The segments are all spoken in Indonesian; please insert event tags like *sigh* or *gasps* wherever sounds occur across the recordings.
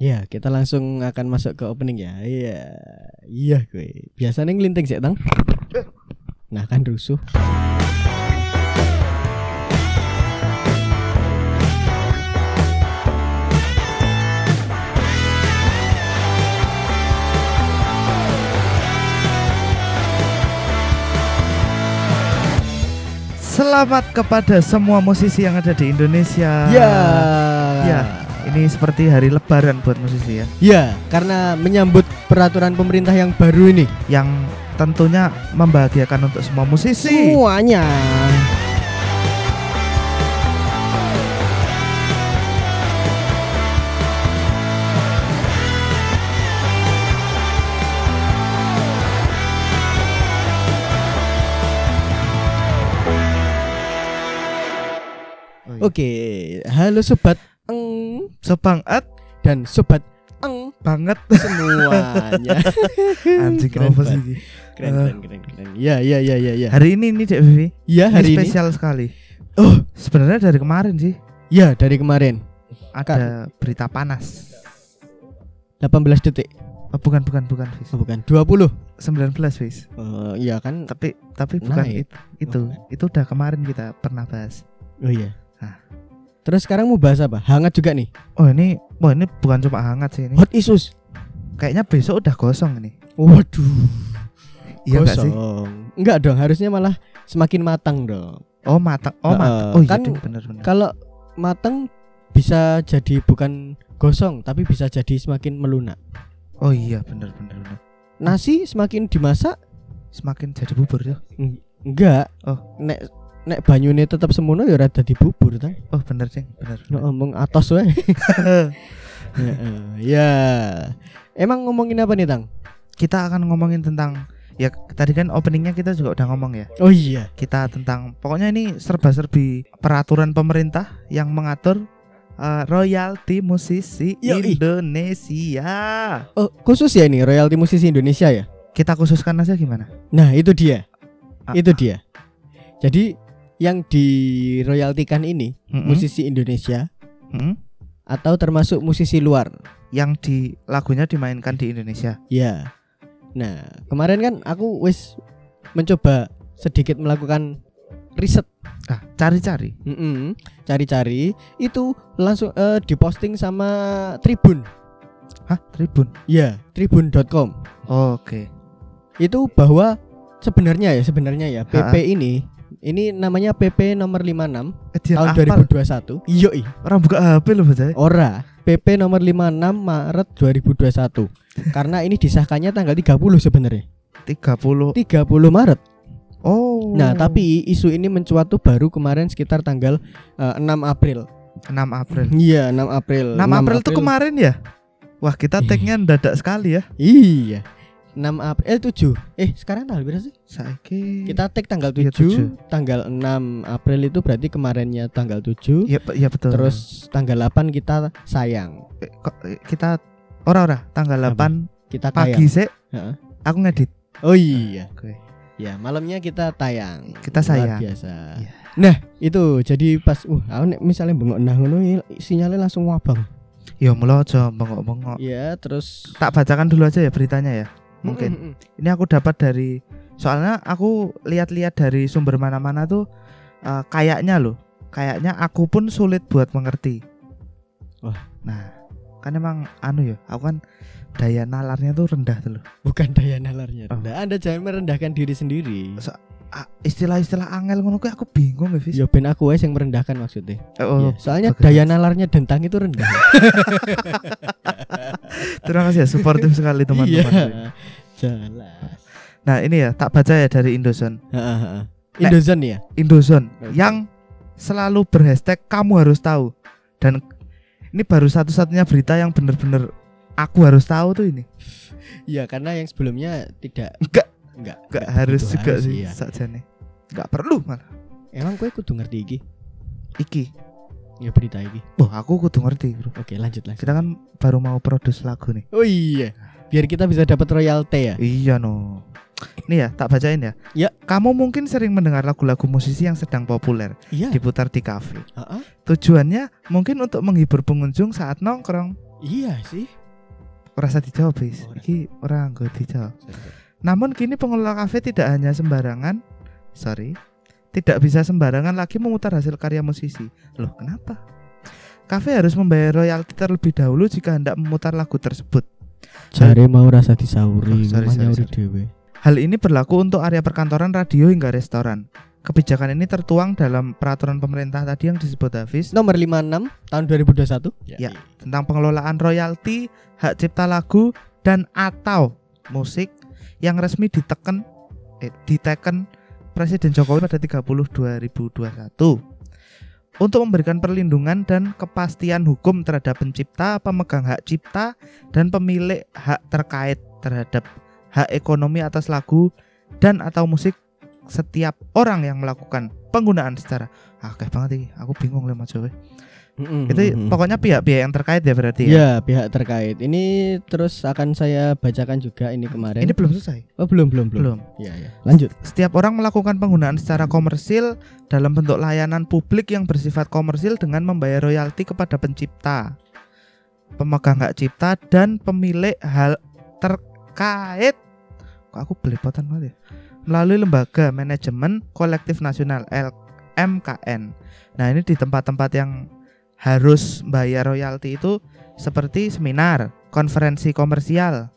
Ya, kita langsung akan masuk ke opening ya. Iya. Iya, gue. Biasanya ngelinting sih, Tang. Nah, kan rusuh. Selamat kepada semua musisi yang ada di Indonesia. Ya. Ya, ini seperti hari lebaran buat musisi ya. Ya, karena menyambut peraturan pemerintah yang baru ini. Yang tentunya membahagiakan untuk semua musisi. Semuanya. Oh, iya. Oke, halo sobat eng Sebanget dan sobat eng banget semuanya. *laughs* anjing Keren apa banget. sih? keren, keren, keren, keren. Ya, ya, ya, ya, ya. Hari ini nih Dek Vivi. Ya, Ini hari ini. spesial sekali. Oh, Sebenarnya dari kemarin sih ya dari kemarin ada berita panas. 18 detik. Oh, bukan bukan bukan Fis. Oh, bukan 20. 19 Fis. Oh, iya kan. Tapi tapi bukan Naik. it- itu. Itu udah kemarin kita pernah bahas. Oh iya. Nah. Terus sekarang mau bahas apa? Hangat juga nih. Oh ini, wah ini bukan cuma hangat sih ini. Hot issues. Kayaknya besok udah gosong ini. Waduh. Iya nggak sih? Enggak dong, harusnya malah semakin matang dong. Oh matang, oh matang. Oh iya kan ding, bener-bener. Kalau matang bisa jadi bukan gosong tapi bisa jadi semakin melunak. Oh iya bener. Nasi semakin dimasak Semakin jadi bubur ya. enggak. Oh. Nek nek banyune tetap semono ya ora dadi bubur ta. Oh bener ding, bener. Nek ngomong atos wae. *laughs* Heeh, ya. Emang ngomongin apa nih, Tang? Kita akan ngomongin tentang ya tadi kan openingnya kita juga udah ngomong ya. Oh iya. Kita tentang pokoknya ini serba-serbi peraturan pemerintah yang mengatur eh, royalti musisi Yoi. Indonesia. Oh, khusus ya ini royalti musisi Indonesia ya? Kita khususkan aja gimana? Nah, itu dia. Ah, Itu dia. Jadi yang diroyaltikan ini Mm-mm. musisi Indonesia Mm-mm. atau termasuk musisi luar. yang di lagunya dimainkan di Indonesia. Ya. Nah, kemarin kan aku wis mencoba sedikit melakukan riset, Ah, cari-cari. Mm-mm. cari-cari itu langsung eh, diposting sama Tribun. Hah, Tribun. Ya, tribun.com. Oke. Itu bahwa sebenarnya ya, sebenarnya ya PP Ha-ha. ini ini namanya PP nomor 56 Eh, dia tahun hafal. 2021. Yoi. Orang buka HP loh bacanya. Ora, PP nomor 56 Maret 2021. *laughs* Karena ini disahkannya tanggal 30 sebenarnya. 30. 30 Maret. Oh. Nah, tapi isu ini mencuat tuh baru kemarin sekitar tanggal eh, 6 April. 6 April. Iya, 6 April. 6 April tuh kemarin ya? Wah, kita tag-nya mendadak sekali ya. Iya. 6 April eh 7. Eh, sekarang tanggal berapa sih? Saiki Kita tag tanggal 7, Iya, 7. tanggal 6 April itu berarti kemarinnya tanggal 7. Iya, iya betul. Terus tanggal 8 kita sayang. Eh, kok, eh, kita ora-ora tanggal Apa? 8 Kita pagi tayang. sih Heeh. aku ngedit. Oh iya. Oke. Ya, malamnya kita tayang. Kita Luar sayang. biasa. Iya. Nah, itu jadi pas uh, aku misalnya bengok nah ngono sinyalnya langsung wabang. Ya mula aja bengok-bengok. Iya, terus Tak bacakan dulu aja ya beritanya ya. Mungkin. Mm, mm, mm. Ini aku dapat dari soalnya aku lihat-lihat dari sumber mana-mana tuh eh, kayaknya loh, kayaknya aku pun sulit buat mengerti. Wah. Nah, kan emang anu ya, aku kan daya nalarnya tuh rendah tuh loh. bukan daya nalarnya. Oh. rendah. Anda jangan merendahkan diri sendiri. So- istilah-istilah angel ngono aku bingung ya, Fis. Ya ben aku wes yang merendahkan maksudnya. Oh, Iya, soalnya bagus. daya nalarnya dentang itu rendah. *laughs* terima kasih ya, suportif sekali teman-teman. Iya. Jelas. Nah, ini ya, tak baca ya dari heeh. Indozone ya? Indozone Oke. yang selalu berhashtag kamu harus tahu dan ini baru satu-satunya berita yang bener-bener aku harus tahu tuh ini Iya, karena yang sebelumnya tidak Enggak. Enggak, nggak harus gitu juga harus, sih iya. sakjane nggak perlu malah Emang gue kudu ngerti iki? iki Ya berita iki. wah aku kudu ngerti bro Oke, lanjut lanjut. kita kan baru mau produce lagu nih Oh iya. Biar kita bisa dapat royalti ya. iya no ini ya tak bacain ya Ya. kamu mungkin sering mendengar lagu-lagu musisi yang sedang populer Iya. diputar di kafe Heeh. tujuannya mungkin untuk menghibur pengunjung saat nongkrong Iya sih. Ora usah dijawab, Bis. Ora. Iki ora nggo dijawab. Namun kini pengelola kafe tidak hanya sembarangan, sorry, tidak bisa sembarangan lagi memutar hasil karya musisi. Loh, kenapa? Kafe harus membayar royalti terlebih dahulu jika hendak memutar lagu tersebut. Jare mau rasa disauri, Oh, sorry, sorry, sorry. dhewe. Hal ini berlaku untuk area perkantoran, radio hingga restoran. Kebijakan ini tertuang dalam peraturan pemerintah tadi yang disebut Hafiz Nomor 56 tahun 2021. Ya. tentang pengelolaan royalti, hak cipta lagu dan atau musik yang resmi diteken eh, diteken Presiden Jokowi pada 30 2021 untuk memberikan perlindungan dan kepastian hukum terhadap pencipta, pemegang hak cipta dan pemilik hak terkait terhadap hak ekonomi atas lagu dan atau musik setiap orang yang melakukan penggunaan secara ah kayak banget iki. Aku bingung lah mas Mm-mm, Itu pokoknya pihak-pihak yang terkait ya berarti ya. Ya, pihak terkait. Ini terus akan saya bacakan juga ini kemarin. Ini belum selesai. oh, belum, belum, belum. Belum. Iya, iya. Lanjut. Setiap orang melakukan penggunaan secara komersil dalam bentuk layanan publik yang bersifat komersil dengan membayar royalti kepada pencipta, pemegang hak cipta dan pemilik hal terkait. Kok aku belepotan banget ya? Melalui lembaga manajemen kolektif nasional LMKN. Nah, ini di tempat-tempat yang harus bayar royalti itu seperti seminar, konferensi komersial,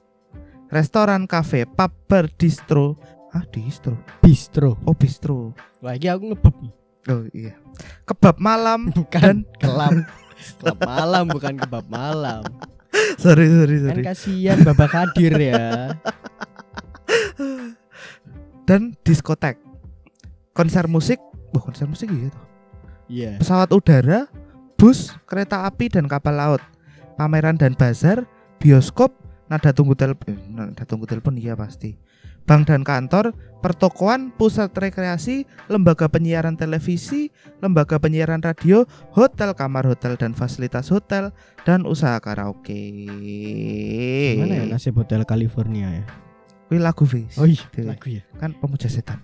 restoran, kafe, pub, bar, distro. Ah, distro. Bistro. Oh, bistro. Wah, ini aku ngebab. nih. Oh iya. Kebab malam. *laughs* Bukan kelap. kelap *laughs* malam bukan kebab malam. sorry, sorry, Kan sorry. kasihan Bapak Kadir ya. *laughs* Dan diskotek. Konser musik. Wah, konser musik iya tuh. Iya. Pesawat udara, bus, kereta api dan kapal laut. Pameran dan bazar, bioskop, nada tunggu telepon, nada tunggu telepon iya pasti. Bank dan kantor, pertokoan, pusat rekreasi, lembaga penyiaran televisi, lembaga penyiaran radio, hotel, kamar hotel dan fasilitas hotel dan usaha karaoke. Gimana ya nasib Hotel California ya? Kuwi lagu Fis. Oh iya, lagu ya. Kan pemuja setan.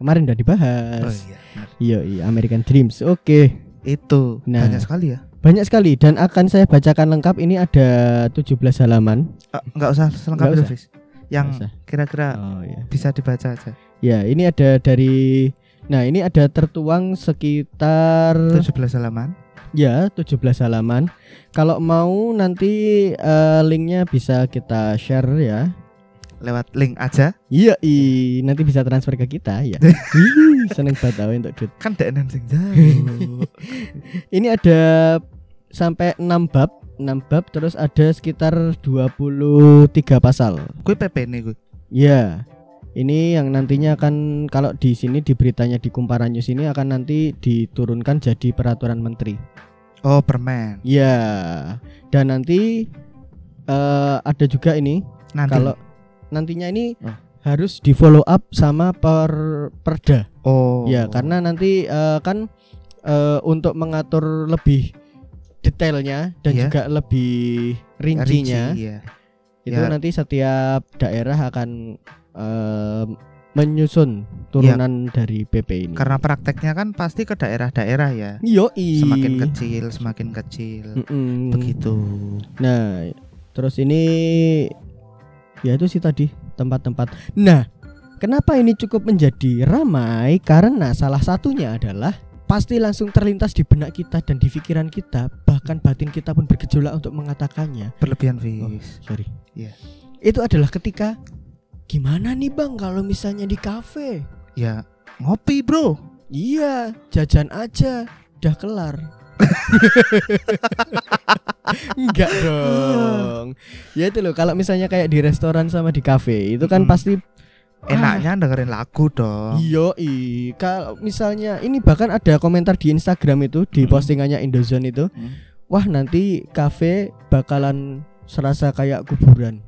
Kemarin udah Oh dibahas. iya. benar. Iya, iya American Dreams. Oke. Itu Nah. banyak sekali ya. Banyak sekali dan akan saya bacakan lengkap. Ini ada 17 halaman. Enggak usah selengkap Nggak itu, usah. Fis. Yang kira-kira Oh iya. bisa dibaca aja. Ya, ini ada dari Nah, ini ada tertuang sekitar 17 halaman. ya 17 halaman. Kalau mau nanti eh, linknya bisa kita share ya. Lewat link aja. Iya, i, nanti bisa transfer ke kita *laughs* ya. Seneng banget tau untuk duit. Kan denen sing jauh. *laughs* Ini ada sampai 6 bab, 6 bab terus ada sekitar 23 pasal. Kuwi PP nih kuwi. Ya. Ini yang nantinya akan kalau di sini di beritanya di Kumparan News ini akan nanti diturunkan jadi peraturan menteri. Oh, permen. Ya. Dan nanti eh, ada juga ini Nanti. kalau nantinya ini Oh. harus di follow up sama per perda. oh. Ya, karena nanti eh, kan eh, untuk mengatur lebih detailnya dan Iya. juga lebih rincinya Rinci, iya. itu Ya. nanti setiap daerah akan eh, menyusun turunan dari PP ini. Karena prakteknya kan pasti ke daerah-daerah ya. Yoi. Semakin kecil, semakin kecil. Mm-mm. Begitu. Nah, terus ini ya itu sih tadi tempat-tempat. Nah, kenapa ini cukup menjadi ramai? Karena salah satunya adalah pasti langsung terlintas di benak kita dan di pikiran kita, bahkan batin kita pun bergejolak untuk mengatakannya. Berlebihan, Oh, Fis. sorry. Iya. Itu adalah ketika gimana nih bang kalau misalnya di kafe? Ya, ngopi, Bro. Iya, jajan aja, udah kelar. Enggak dong. Ya itu loh, kalau misalnya kayak di restoran sama di kafe, itu kan Mm. pasti Enaknya dengerin lagu dong. Iya, kalau misalnya ini bahkan ada komentar di Instagram itu di Mm. postingannya Indozone itu, Hmm. wah nanti kafe bakalan serasa kayak kuburan.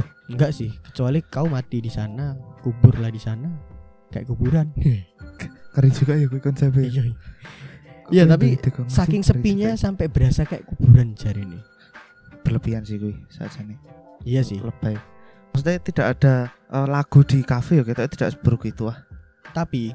Loh, enggak sih, kecuali kau mati di sana, kuburlah di sana, kayak kuburan. Keren juga ya gue konsepnya. Iya, iya. Iya, tapi Saking sepinya ya. sampai berasa kayak kuburan jari ini. berlebihan sih gue saja nih. Iya sih. Lebay. Maksudnya tidak ada eh, lagu di kafe ya kita tidak seburuk itu ah. Tapi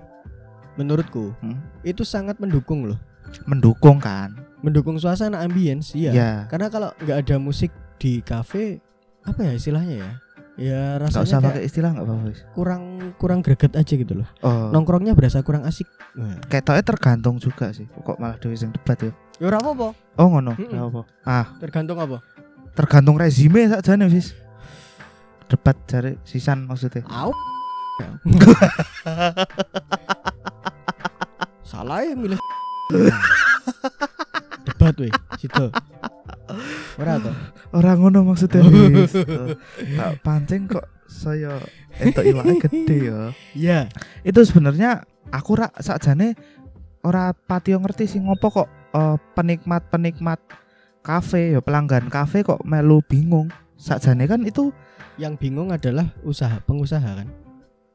menurutku Hmm? itu sangat mendukung loh mendukung kan. mendukung suasana ambience iya Ya. karena kalau nggak ada musik di kafe apa ya istilahnya ya ya rasanya usah kayak pakai istilah nggak apa-apa. Wis. kurang kurang greget aja gitu loh Oh. nongkrongnya berasa kurang asik Nah. Ketoknya tergantung juga sih. Kok malah dewe sing debat ya. ya ora apa-apa Oh ngono. Mm-mm. Nggak apa. Ah, tergantung apa tergantung rezime sakjane wis. Debat jare sisan maksudnya. Au. *laughs* Salah ya milih. *laughs* Debat weh, situ. Ora to. *gasps* Orang ngono maksudnya *laughs* Tak pancing kok saya entuk iwake *laughs* gede ya. Iya. Itu sebenarnya aku rak sakjane ora patio ngerti sih ngopo kok eh, penikmat-penikmat kafe ya pelanggan kafe kok melu bingung. Sakjane kan itu Yang bingung adalah usaha pengusaha kan.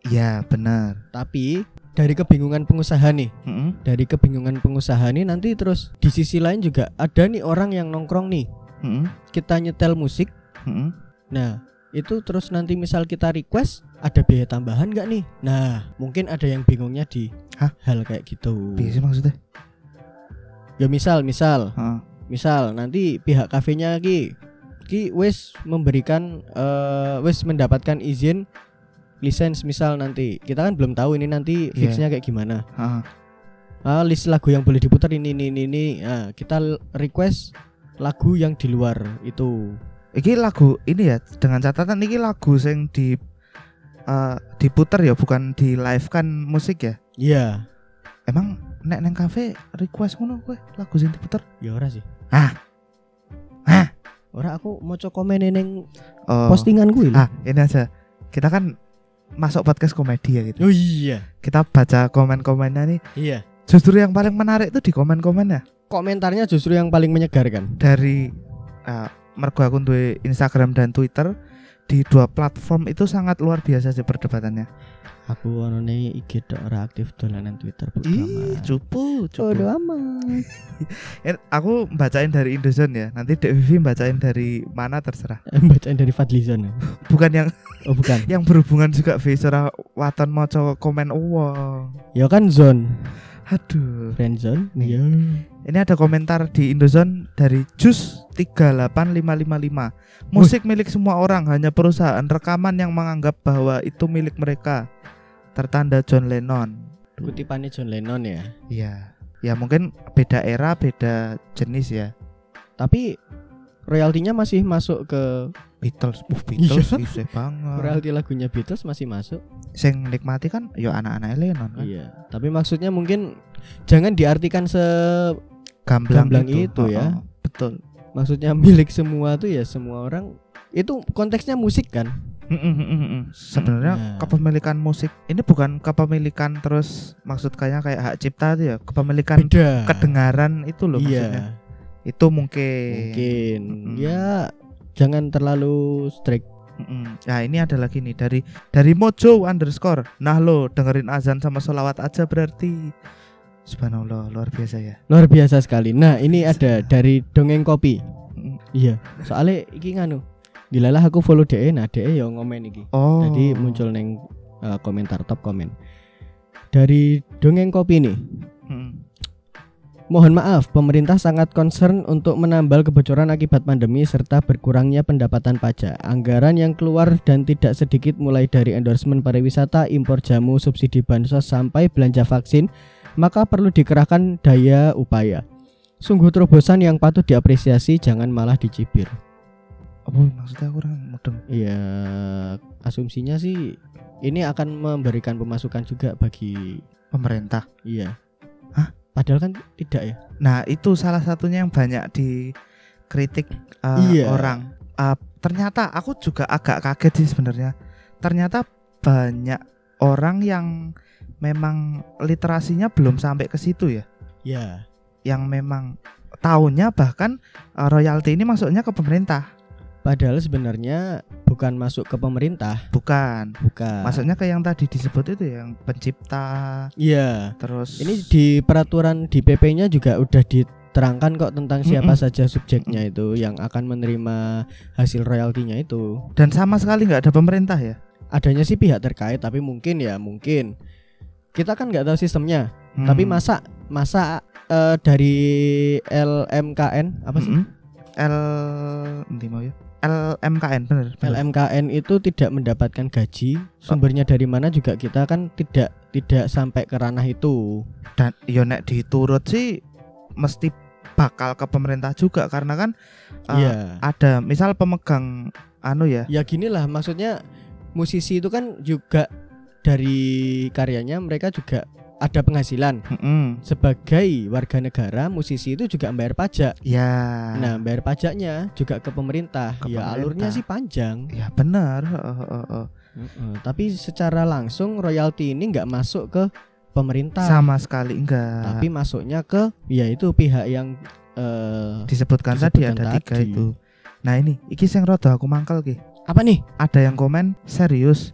ya benar. Tapi dari kebingungan pengusaha nih, Heeh. dari kebingungan pengusaha nih nanti terus di sisi lain juga ada nih orang yang nongkrong nih. Heeh. Kita nyetel musik. Heeh. Nah, itu terus nanti misal kita request ada biaya tambahan nggak nih? Nah, mungkin ada yang bingungnya di Hah? hal kayak gitu. Sih maksudnya? Ya misal, misal, Heeh. misal nanti pihak kafenya ki ki wis memberikan eh wis mendapatkan izin lisensi misal nanti kita kan belum tahu ini nanti Iya. fixnya kayak gimana Heeh. ah, list lagu yang boleh diputar ini ini ini, ini. Ah, kita request lagu yang di luar itu Iki lagu ini ya dengan catatan iki lagu sing di eh, diputer ya bukan di live kan musik ya. iya Emang nek neng kafe request ngono kowe lagu sing diputer? ya ora sih Ah. Hah? ora aku mau komen neng Oh. postingan gue Ah, ini aja. Kita kan masuk podcast komedi ya gitu. oh iya Kita baca komen-komennya nih. iya Justru yang paling menarik tuh di komen-komennya komentarnya justru yang paling menyegarkan dari eh, mergo aku duwe Instagram dan Twitter di dua platform itu sangat luar biasa sih perdebatannya. aku onone IG tok ora aktif dolanan Twitter Ih, amat. cupu, cupu. Bodo amat. *laughs* Eh, aku bacain dari Indozone ya. Nanti Dek Vivi bacain dari mana terserah. *laughs* Bacaan dari Fadlizon. ya? Bukan yang Oh bukan. *laughs* yang berhubungan juga Vivi ora waton maca komen uang. Ya kan zone, Aduh. friend zone. Nih. Iya. Ini ada komentar di Indozone dari Jus 38555. Musik milik semua orang, hanya perusahaan rekaman yang menganggap bahwa itu milik mereka. Tertanda John Lennon. Kutipannya John Lennon ya. Iya. Ya mungkin beda era, beda jenis ya. Tapi royaltinya masih masuk ke Beatles, uh, Beatles Iya. banget. royalti lagunya Beatles masih masuk. Sing nikmati kan ya anak-anak Lennon kan. Iya. Tapi maksudnya mungkin jangan diartikan se Gamblang, Gamblang itu ya. Oh, betul. maksudnya milik semua tuh ya semua orang. Itu konteksnya musik kan? Sebenarnya Nah. kepemilikan musik ini bukan kepemilikan terus maksud kayak kayak hak cipta itu ya, kepemilikan Beda. kedengaran itu loh maksudnya. Itu mungkin. Mungkin. Mm-mm. Ya jangan terlalu strict. Mm-mm. Nah ini ada lagi nih dari dari Mojo underscore. Nah lo dengerin azan sama sholawat aja berarti. Subhanallah luar biasa ya. Luar biasa sekali. Nah, ini ada dari dongeng kopi. Mm. Iya, soalnya iki nganu. Dilalah aku follow DE, nah DE ya ngomen iki. Oh. Jadi muncul neng uh, komentar top komen. Dari dongeng kopi nih. Mohon maaf, pemerintah sangat concern untuk menambal kebocoran akibat pandemi serta berkurangnya pendapatan pajak. Anggaran yang keluar dan tidak sedikit mulai dari endorsement pariwisata, impor jamu, subsidi bansos sampai belanja vaksin, maka perlu dikerahkan daya upaya. Sungguh terobosan yang patut diapresiasi, jangan malah dicibir. Apa maksudnya kurang mudeng. Iya, asumsinya sih ini akan memberikan pemasukan juga bagi Pemerintah. iya. Padahal kan tidak ya. Nah itu salah satunya yang banyak dikritik uh, Iya. orang. Uh, ternyata aku juga agak kaget sih sebenarnya. Ternyata banyak orang yang memang literasinya belum sampai ke situ ya. Ya. Yang memang tahunnya bahkan uh, royalti ini masuknya ke pemerintah, Padahal sebenarnya bukan masuk ke pemerintah, bukan. bukan. Maksudnya kayak yang tadi disebut itu ya, yang pencipta Iya. terus Ini di peraturan di PP-nya juga udah diterangkan kok tentang siapa Mm-mm. saja subjeknya itu yang akan menerima hasil royaltinya itu. dan sama sekali nggak ada pemerintah ya. Adanya sih pihak terkait tapi mungkin ya mungkin kita kan nggak tahu sistemnya. Hmm. Tapi masa masa eh, dari LMKN apa sih? Mm-mm. L nanti mau ya. LMKN bener. LMKN itu tidak mendapatkan gaji. Sumbernya dari mana juga kita kan tidak tidak sampai ke ranah itu. Dan yo nek diturut sih mesti bakal ke pemerintah juga karena kan uh, Iya. ada misal pemegang anu ya. Ya gini lah maksudnya musisi itu kan juga dari karyanya mereka juga ada penghasilan Mm-mm. sebagai warga negara musisi itu juga membayar pajak. Ya. Nah, bayar pajaknya juga ke pemerintah. Ke ya pemerintah. alurnya sih panjang. Ya benar. heeh, heeh, heeh. Heeh, tapi secara langsung royalti ini nggak masuk ke pemerintah, Sama sekali enggak. tapi masuknya ke ya itu pihak yang eh, disebutkan, tadi disebutkan ada tiga tadi. itu. Nah ini, iki sing rada aku mangkel ki. apa nih? Ada yang komen serius.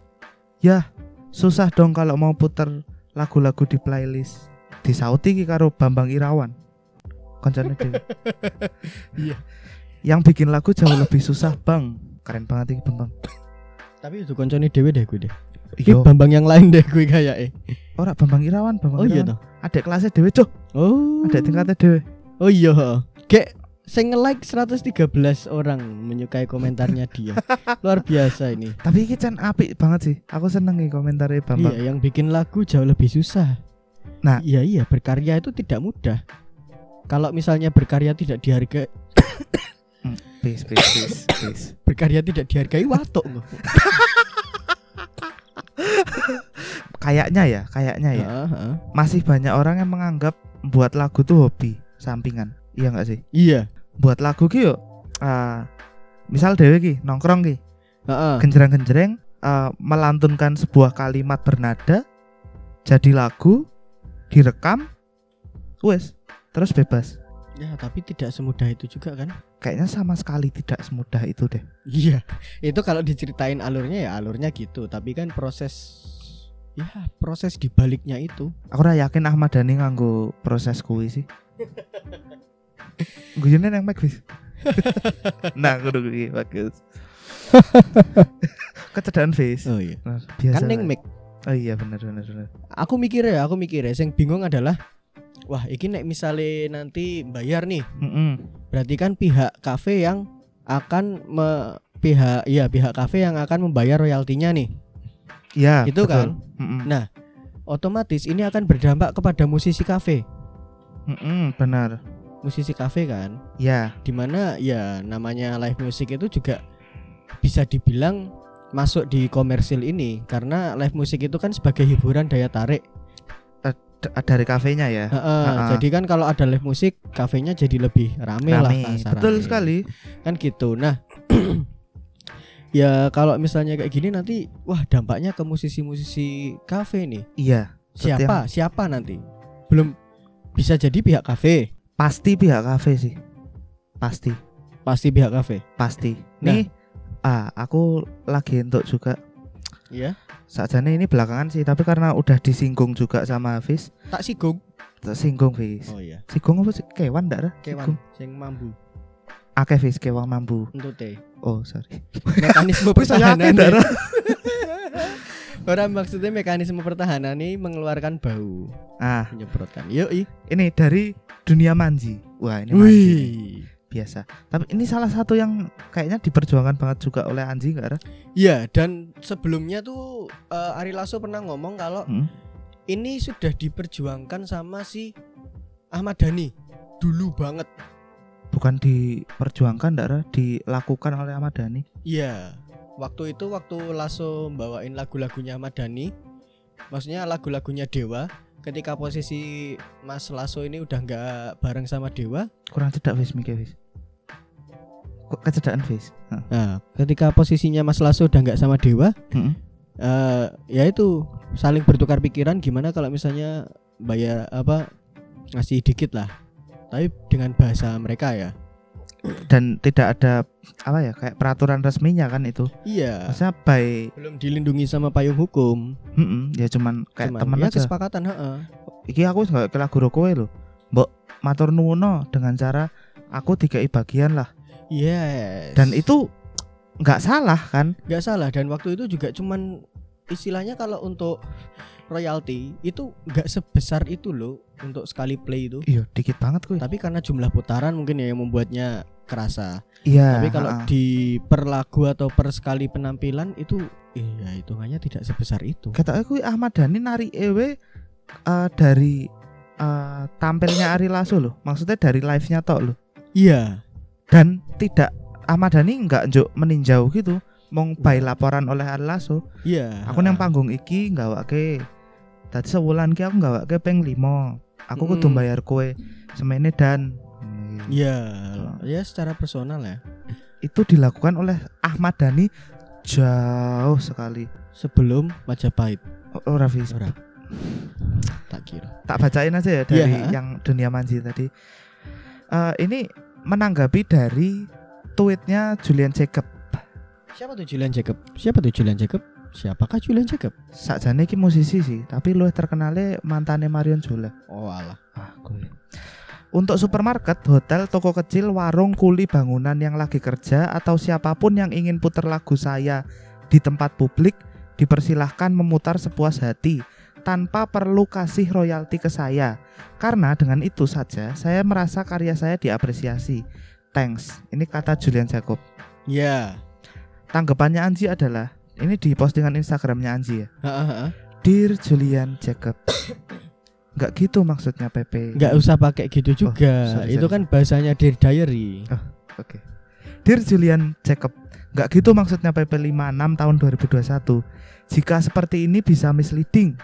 Ya, susah dong kalau mau puter lagu-lagu di playlist. Disauti ki karo Bambang Irawan. Koncone *laughs* dhewe. Iya. Yang bikin lagu jauh lebih susah, Bang. Keren banget iki Bambang. Tapi itu koncone dewe deh gue deh. Iya, Bambang yang lain deh gue kayak eh. ora Bambang Irawan, Bambang Oh iya toh. Adek kelasnya dhewe, Cuk. Oh. Adek tingkatnya dhewe. Oh iya. heeh. Kayak saya nge-like 113 orang menyukai komentarnya dia. *laughs* Luar biasa ini. Tapi iki can apik banget sih. Aku seneng nih komentarnya Bambang. Iya, yang bikin lagu jauh lebih susah. Nah. iya iya, berkarya itu tidak mudah. Kalau misalnya berkarya tidak dihargai, *coughs* Please, please, please, please. berkarya tidak dihargai watuk loh. *laughs* Kayaknya ya, kayaknya ya. Heeh, heeh. Masih banyak orang yang menganggap buat lagu tuh hobi, sampingan. Iya nggak sih? Iya. Buat lagu ki yuk. ah, misal dewe ki nongkrong ki, Heeh. genjreng-genjreng ah, melantunkan sebuah kalimat bernada jadi lagu, direkam, wes, terus bebas. Ya, tapi tidak semudah itu juga kan? Kayaknya sama sekali tidak semudah itu deh. Iya. Itu kalau diceritain alurnya ya alurnya gitu, tapi kan proses ya proses di baliknya itu. Aku yakin Ahmad Dhani nganggo proses kuwi sih. *laughs* Guyone nang mic wis. *laughs* nah, kudu kuwi bagus. *laughs* Kecedaan face. Oh iya. Nah, biasa. Kan ning mic. Oh iya benar benar benar. Aku mikir ya, aku mikir ya, yang bingung adalah wah, iki nek misale nanti bayar nih, Mm-mm. berarti kan pihak kafe yang akan me, pihak ya pihak kafe yang akan membayar royaltinya nih. Iya, Itu betul. kan. Mm-mm. Nah, otomatis ini akan berdampak kepada musisi kafe. Mm-mm, benar. Musisi kafe kan, Ya, di mana ya namanya live music itu juga bisa dibilang masuk di komersil ini karena live music itu kan sebagai hiburan daya tarik. dari kafenya ya. Heeh, Ha-ha. jadi kan kalau ada live musik, kafenya jadi lebih rame, lah Rame. kasarannya. Betul sekali. Kan gitu. Nah, *clears throat* ya kalau misalnya kayak gini nanti wah dampaknya ke musisi-musisi kafe nih. Iya. Siapa? Siapa nanti? Belum bisa jadi pihak kafe, Pasti pihak kafe sih. Pasti, pasti pihak kafe. pasti. Nah. Nih, ah, aku lagi untuk juga Iya. Sajane ini belakangan sih, tapi karena udah disinggung juga sama Hafiz, Tak sigung. tersinggung Fis. Oh iya. Singgung apa sih? Kewan ndak? Kewan sing mambu Akeh Fis, kewan mambu. untuk teh. Oh, sorry. Mekanisme *laughs* Wis pertahanan. ndak? Ra? *laughs* Orang maksudnya mekanisme pertahanan ini mengeluarkan bau, Ah, menyemprotkan. Yuk, ini dari dunia manji. Wah, ini manji. nih. Wih. Biasa. Tapi ini salah satu yang kayaknya diperjuangkan banget juga oleh Anji enggak? Iya, dan sebelumnya tuh eh, Ari Lasso pernah ngomong kalau Hmm? ini sudah diperjuangkan sama si Ahmad Dhani dulu banget. Bukan diperjuangkan ndak, Ra? Dilakukan oleh Ahmad Dhani. Iya. Waktu itu waktu Lasso bawain lagu-lagunya Ahmad Dhani, maksudnya lagu-lagunya Dewa, ketika posisi Mas Lasso ini udah nggak bareng sama Dewa, Kurang cedak Fis mikir. Kok kecedaan? Heeh. nah ketika posisinya Mas Lasso udah nggak sama Dewa, Heeh. eh ya itu saling bertukar pikiran gimana kalau misalnya bayar apa ngasih dikit lah, tapi dengan bahasa mereka ya. Dan tidak ada apa ya kayak peraturan resminya kan itu. Iya. Maksudnya by Belum dilindungi sama payung hukum. Mm-mm, ya cuman kayak Cuman temen ya aja. kesepakatan, heeh. Iki aku wis gak ke lagu kowe lho. Mbok matur nuwun dengan cara aku dikai bagian lah. Yes. Dan itu nggak salah kan? nggak salah dan waktu itu juga cuman istilahnya kalau untuk royalti itu nggak sebesar itu loh untuk sekali play itu. Iya, dikit banget kuy. Tapi karena jumlah putaran mungkin ya yang membuatnya kerasa. Iya. Tapi kalau ha-ha. di per lagu atau per sekali penampilan itu iya hitungannya tidak sebesar itu. Kata aku Ahmad Dhani nari ewe eh, dari eh, tampilnya Ari Lasso loh. Maksudnya dari live-nya tok loh. Iya. Dan tidak Ahmad Dhani nggak njuk meninjau gitu. Mong by laporan oleh Ari Lasso. Iya. Aku nang panggung iki nggawake. Tadi sebulan ki aku nggawake peng 5. Aku kudu Mm. bayar kowe semene dan Iya, ya secara personal ya. itu dilakukan oleh Ahmad Dhani jauh sekali. Sebelum Majapahit. Oh, ora Fis. Ora. Tak kira. tak bacain aja ya dari Iya. yang dunia manji tadi. Eh, ini menanggapi dari tweetnya Julian Jacob. Siapa tuh Julian Jacob? Siapa tuh Julian Jacob? Siapakah Julian Jacob? Sakjane iki musisi sih, tapi lu terkenalnya mantane Marion Jola. Oh alah. Ah, gue. Untuk supermarket, hotel, toko kecil, warung, kuli bangunan yang lagi kerja atau siapa pun yang ingin putar lagu saya di tempat publik dipersilahkan memutar sepuas hati tanpa perlu kasih royalti ke saya. Karena dengan itu saja saya merasa karya saya diapresiasi. Thanks. Ini kata Julian Jacob. Ya. Tanggapannya Anji adalah ini di postingan Instagramnya Anji ya. Heeh. Dear Julian Jacob. Nggak gitu maksudnya Pepe. Nggak usah pakai gitu juga. Oh, sorry, itu sorry. kan bahasanya Dear Diary. Oke. Dear Julian Jacob, nggak gitu maksudnya PP 56 tahun 2021. Jika seperti ini bisa misleading.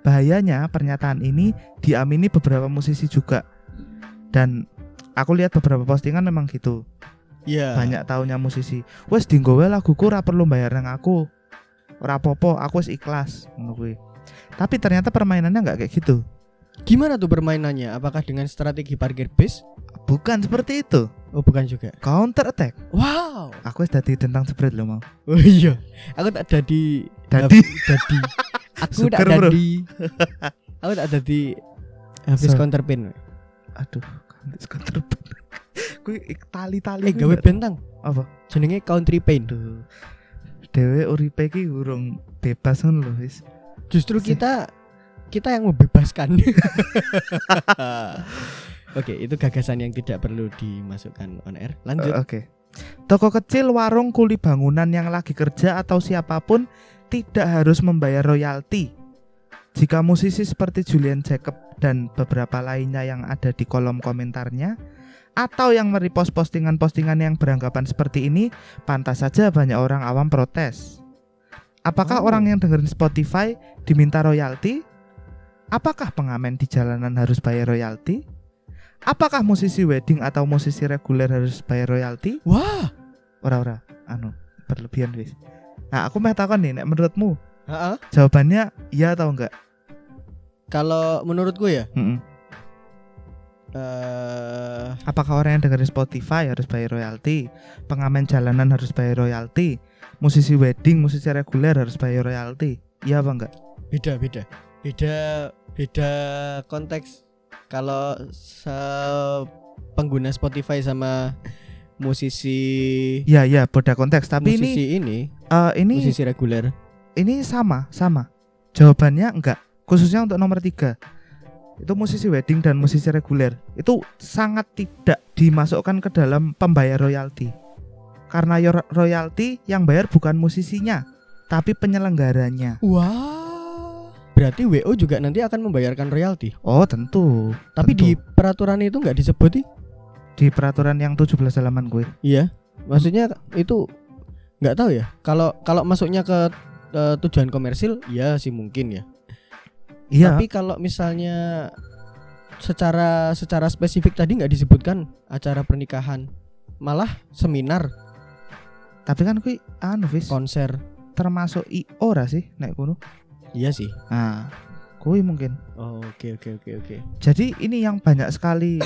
Bahayanya pernyataan ini diamini beberapa musisi juga. Dan aku lihat beberapa postingan memang gitu. Iya. Banyak taunya musisi. Wes dinggowe laguku ora perlu bayar nang aku. Ora popo, aku wis ikhlas ngono kuwi. Tapi ternyata permainannya nggak kayak gitu. Gimana tuh permainannya? Apakah dengan strategi parkir bis? Bukan seperti itu. Oh, bukan juga. Counter attack. Wow. Aku wis dadi tentang spread lo mau. Oh iya. Aku tak jadi Dadi. dadi. Aku *laughs* tak dadi. Aku tak dadi habis So- counterpin. Aduh, kantis counter *laughs* Kuwi ik- tali-tali. Eh, gawe bentang. apa? Jenenge country pain. Aduh. Dewe uripe iki urung bebas ngono lho wis. Justru kita kita yang membebaskan. *laughs* Oke, itu gagasan yang tidak perlu dimasukkan on air. Lanjut. Oke. Toko kecil, warung, kuli bangunan yang lagi kerja atau siapa pun tidak harus membayar royalti. Jika musisi seperti Julian Jacob dan beberapa lainnya yang ada di kolom komentarnya atau yang merepost postingan-postingan yang beranggapan seperti ini, pantas saja banyak orang awam protes. Apakah Oh. orang yang dengerin Spotify diminta royalti? Apakah pengamen di jalanan harus bayar royalti? Apakah musisi wedding atau musisi reguler harus bayar royalti? Wah. Ora ora, anu berlebihan wis. Nah, aku mau takon nih, nek menurutmu Heeh. jawabannya iya atau enggak? Kalau menurutku ya, Mm-mm. Eh Apakah orang yang dengerin Spotify harus bayar royalti? Pengamen jalanan harus bayar royalti? Musisi wedding, musisi reguler harus bayar royalti? Iya apa enggak? beda beda. Beda beda konteks. Kalau se- pengguna Spotify sama musisi Iya iya, beda konteks. Tapi ini musisi ini, eh, ini musisi reguler. ini sama sama. Jawabannya enggak. Khususnya untuk nomor tiga itu musisi wedding dan musisi reguler itu sangat tidak dimasukkan ke dalam pembayar royalti. Karena royalti yang bayar bukan musisinya, tapi penyelenggaranya. Wah. Berarti WO juga nanti akan membayarkan royalti. Oh tentu. Tapi tentu. di peraturan itu nggak disebut nih. di peraturan yang 17 halaman gue. Iya. Maksudnya itu nggak tahu ya. Kalau kalau masuknya ke eh, tujuan komersil, ya sih mungkin ya. Iya. Tapi kalau misalnya secara secara spesifik tadi nggak disebutkan acara pernikahan, malah seminar, Tapi kan kui anu konser. termasuk IO ora sih nek kuno. Iya sih. Nah, kui mungkin. Oh, Oke oke oke oke. Jadi ini yang banyak sekali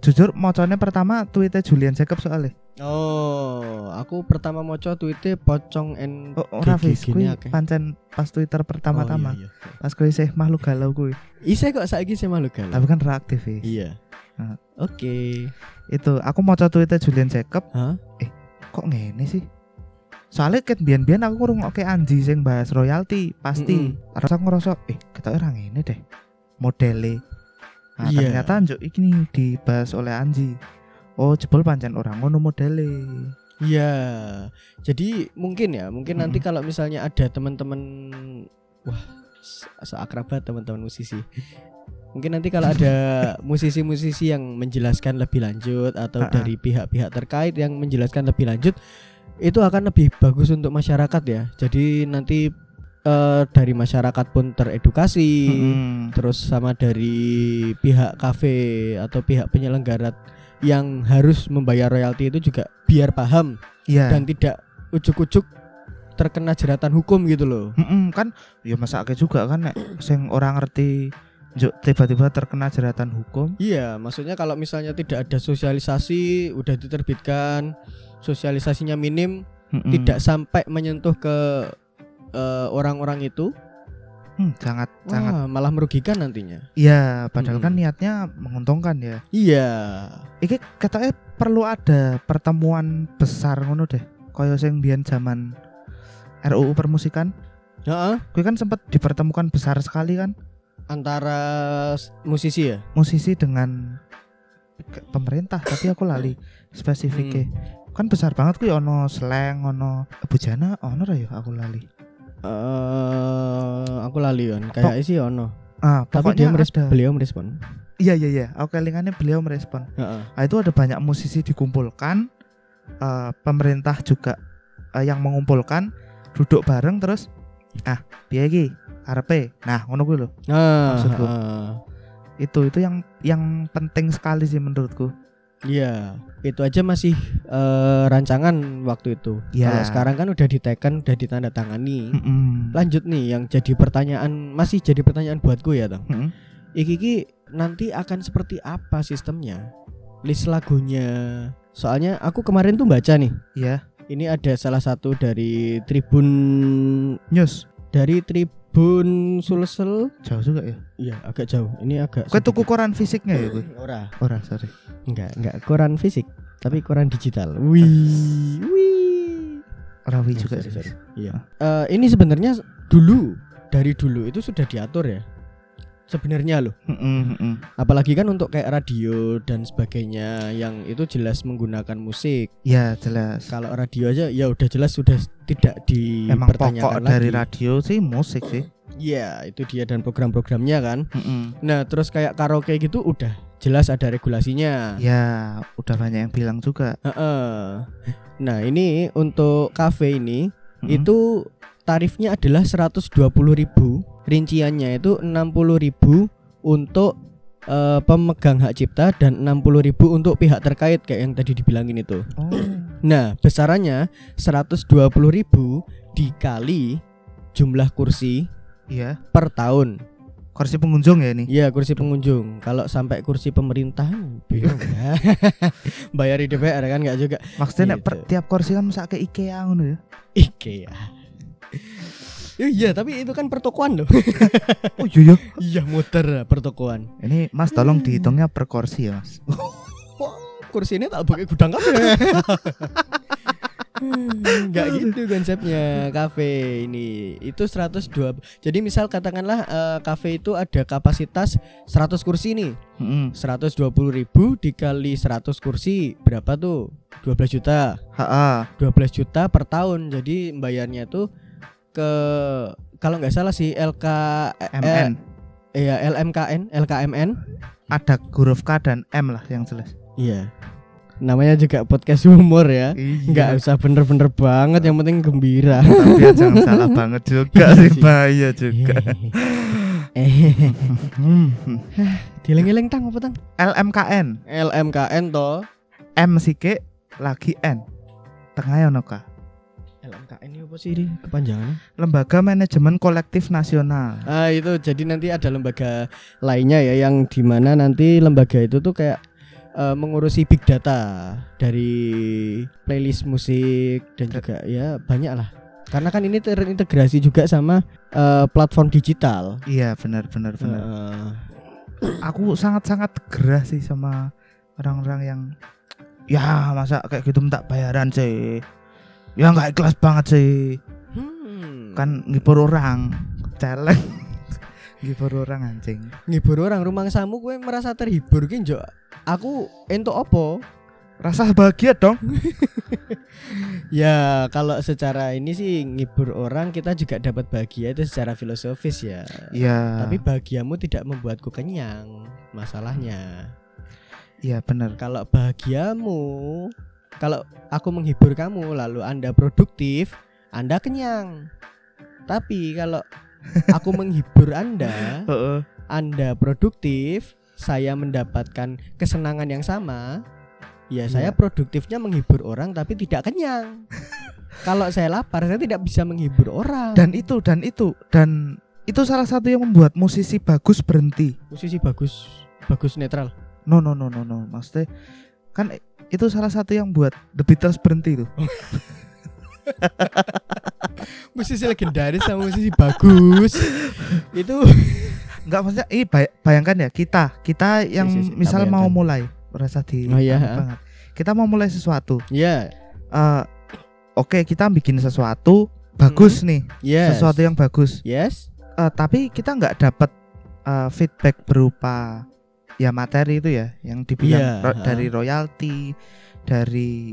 jujur mocone pertama tweetnya Julian Jacob soalnya. Oh, aku pertama moco tweetnya pocong and Oh, wis gini kui akeh. pancen pas Twitter pertama-tama. Oh, iya, iya. Pas kui sih makhluk galau kui. Ise kok saiki sih malu galau. Tapi kan reaktif wis. Iya. Ah. Oke. Itu aku mau tweetnya Julian Jacob Hah? kok ngene sih? Soalnya ket biyen-biyen aku ngrungokke Anji sing bahas royalti, pasti. Mm-mm. Terus aku ngerasa, eh kita orang ini deh modele. Nah, Iya. ternyata iki nih dibahas oleh Anji. Oh, jebol pancen orang ngono modele. Iya. Jadi mungkin ya, mungkin nanti Mm-mm. kalau misalnya ada teman-teman wah se- seakrabat teman-teman musisi. Mungkin nanti kalau ada *laughs* musisi-musisi yang menjelaskan lebih lanjut atau Ha-ha. dari pihak-pihak terkait yang menjelaskan lebih lanjut itu akan lebih bagus untuk masyarakat ya. Jadi nanti eh, dari masyarakat pun teredukasi. Mm-mm. terus sama dari pihak kafe atau pihak penyelenggara yang harus membayar royalti itu juga biar paham Iya. dan tidak ujuk-ujuk terkena jeratan hukum gitu loh. Mm-mm, kan ya masake juga kan nek sing orang ngerti tiba-tiba terkena jeratan hukum. Iya, maksudnya kalau misalnya tidak ada sosialisasi udah diterbitkan sosialisasinya minim Mm-mm. tidak sampai menyentuh ke eh, orang-orang itu Hmm, sangat sangat wah, malah merugikan nantinya. Iya, padahal kan Mm-mm. niatnya menguntungkan ya. Iya. Iki katanya perlu ada pertemuan besar ngono deh. Kaya sing biyen zaman RUU permusikan, Heeh, kuwi kan sempat dipertemukan besar sekali kan antara musisi ya. musisi dengan pemerintah, tapi aku lali spesifiknya. Kan besar banget kuwi ono slang, ono bujana, ono ra ya aku lali. eh aku lali kan kayak sih ono Ah, tapi dia meres ada. beliau merespon Iya iya iya, aku kelingannya beliau merespon. Heeh. Nah, itu ada banyak musisi dikumpulkan, eh, pemerintah juga eh, yang mengumpulkan, duduk bareng terus, ah, piye iki? Karepe. Nah, ngono kuwi lho. nah Maksudku. heeh. Itu itu yang yang penting sekali sih menurutku. Iya itu aja masih eh, rancangan waktu itu Iya. kalau sekarang kan udah diteken udah ditandatangani Mm-mm. lanjut nih yang jadi pertanyaan masih jadi pertanyaan buatku ya tang Mm-mm. iki iki nanti akan seperti apa sistemnya list lagunya soalnya aku kemarin tuh baca nih Iya. ini ada salah satu dari tribun News. dari tribun Sulsel Jauh juga ya. Iya agak jauh. Ini agak. Kowe tuku koran fisiknya ya gue? Ora, Ora, sorry. enggak, enggak koran fisik, tapi koran digital. Wih, wih. Ora wi Oh, juga sorry, sih. sorry. Iya. Eh, ini sebenarnya dulu dari dulu itu sudah diatur ya. Sebenarnya loh. Mm-mm, mm-mm. Apalagi kan untuk kayak radio dan sebagainya yang itu jelas menggunakan musik. Ya jelas. Kalau radio aja ya udah jelas sudah tidak Emang pokok dipertanyakan dari lagi. radio sih musik sih. Iya, itu dia dan program-programnya kan. Mm-mm. Nah, terus kayak karaoke gitu udah jelas ada regulasinya. Ya, udah banyak yang bilang juga. Heeh. Nah, ini untuk kafe ini Mm-mm. itu tarifnya adalah 120.000. Rinciannya itu 60.000 untuk eh, pemegang hak cipta dan 60.000 untuk pihak terkait kayak yang tadi dibilangin itu. Oh. Nah, besarannya 120.000 dikali jumlah kursi Iya. per tahun. Kursi pengunjung ya ini. Iya kursi pengunjung. Kalau sampai kursi pemerintah bingung *laughs* ya. Bayar di DPR kan nggak juga. Maksudnya nek per Gitu. tiap kursi kan masa ke IKEA ngono ya. IKEA. Iya tapi itu kan pertokoan loh. *laughs* Oh iya ya. iya muter pertokoan. Ini Mas tolong dihitungnya per kursi ya, Mas. Kursi ini tak pakai gudang kafe. *laughs* Enggak gitu konsepnya kafe ini. Itu 102. Jadi misal katakanlah eh, kafe itu ada kapasitas 100 kursi nih. Heeh. 120.000 dikali 100 kursi berapa tuh? 12 juta. Ha, 12 juta per tahun. Jadi bayarnya tuh ke kalau nggak salah sih LK MN. eh, ya LMKN, LKMN. Ada huruf K dan M lah yang jelas. Iya. Namanya juga podcast humor ya. Iya. Nggak usah bener-bener banget, yang penting gembira. Tapi ya jangan salah *laughs* banget juga sih bahaya juga. eh, *laughs* Hmm. dileng-eleng tang apa tang? LMKN LMKN toh. M sike lagi N. Tengah ono K. LMKN ini apa sih ini kepanjangan? Lembaga Manajemen Kolektif Nasional. Ah itu jadi nanti ada lembaga lainnya ya yang di mana nanti lembaga itu tuh kayak eh, mengurusi big data dari playlist musik dan juga ya banyak lah. Karena kan ini terintegrasi juga sama eh, platform digital. Iya benar benar benar. Heeh. Aku sangat-sangat gerah sih sama orang-orang yang ya masa kayak gitu minta bayaran sih. Ya nggak ikhlas banget sih. Hmm. Kan ngibur orang. Celeng. *laughs* ngibur orang anjing. ngibur orang rumah samu gue merasa terhibur njok aku entuk opo Rasa bahagia dong. *laughs* ya kalau secara ini sih ngibur orang kita juga dapat bahagia itu secara filosofis ya Iya. tapi bahagiamu tidak membuatku kenyang masalahnya Iya bener. kalau bahagiamu kalau aku menghibur kamu lalu anda produktif anda kenyang tapi kalau *laughs* aku menghibur anda anda produktif saya mendapatkan kesenangan yang sama ya saya Iya. produktifnya menghibur orang tapi tidak kenyang *laughs* kalau saya lapar saya tidak bisa menghibur orang Dan itu dan itu dan itu salah satu yang membuat musisi bagus berhenti. musisi bagus bagus netral No no no no no. Maksudnya kan itu salah satu yang buat The Beatles berhenti tuh. *laughs* musisi legendaris sama musisi bagus itu *laughs* Enggak maksudnya ini bay- bayangkan ya kita kita yang Si, si, si, misal mau mulai merasa di Oh, iya, banget. Kita mau mulai sesuatu. ya Eh oke kita bikin sesuatu bagus nih, yes sesuatu yang bagus. yes Eh, tapi kita nggak dapat eh, feedback berupa ya materi itu ya yang dibilang Iya, ro- dari royalti, dari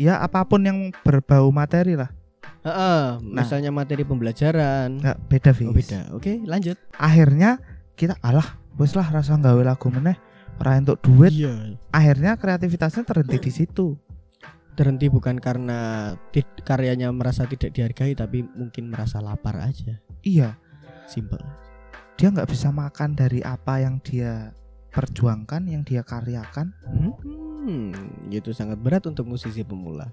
ya apa pun yang berbau materi lah. Heeh, misalnya materi pembelajaran. Nggak beda Fis. oh beda. Oke lanjut. Akhirnya kita alah wes lah rasa gawe lagu meneh ora untuk duit. iya. Akhirnya kreativitasnya terhenti di situ. terhenti bukan karena karyanya merasa tidak dihargai tapi mungkin merasa lapar aja. Iya, simple. Dia nggak bisa makan dari apa yang dia perjuangkan, yang dia karyakan. hmm, itu sangat berat untuk musisi pemula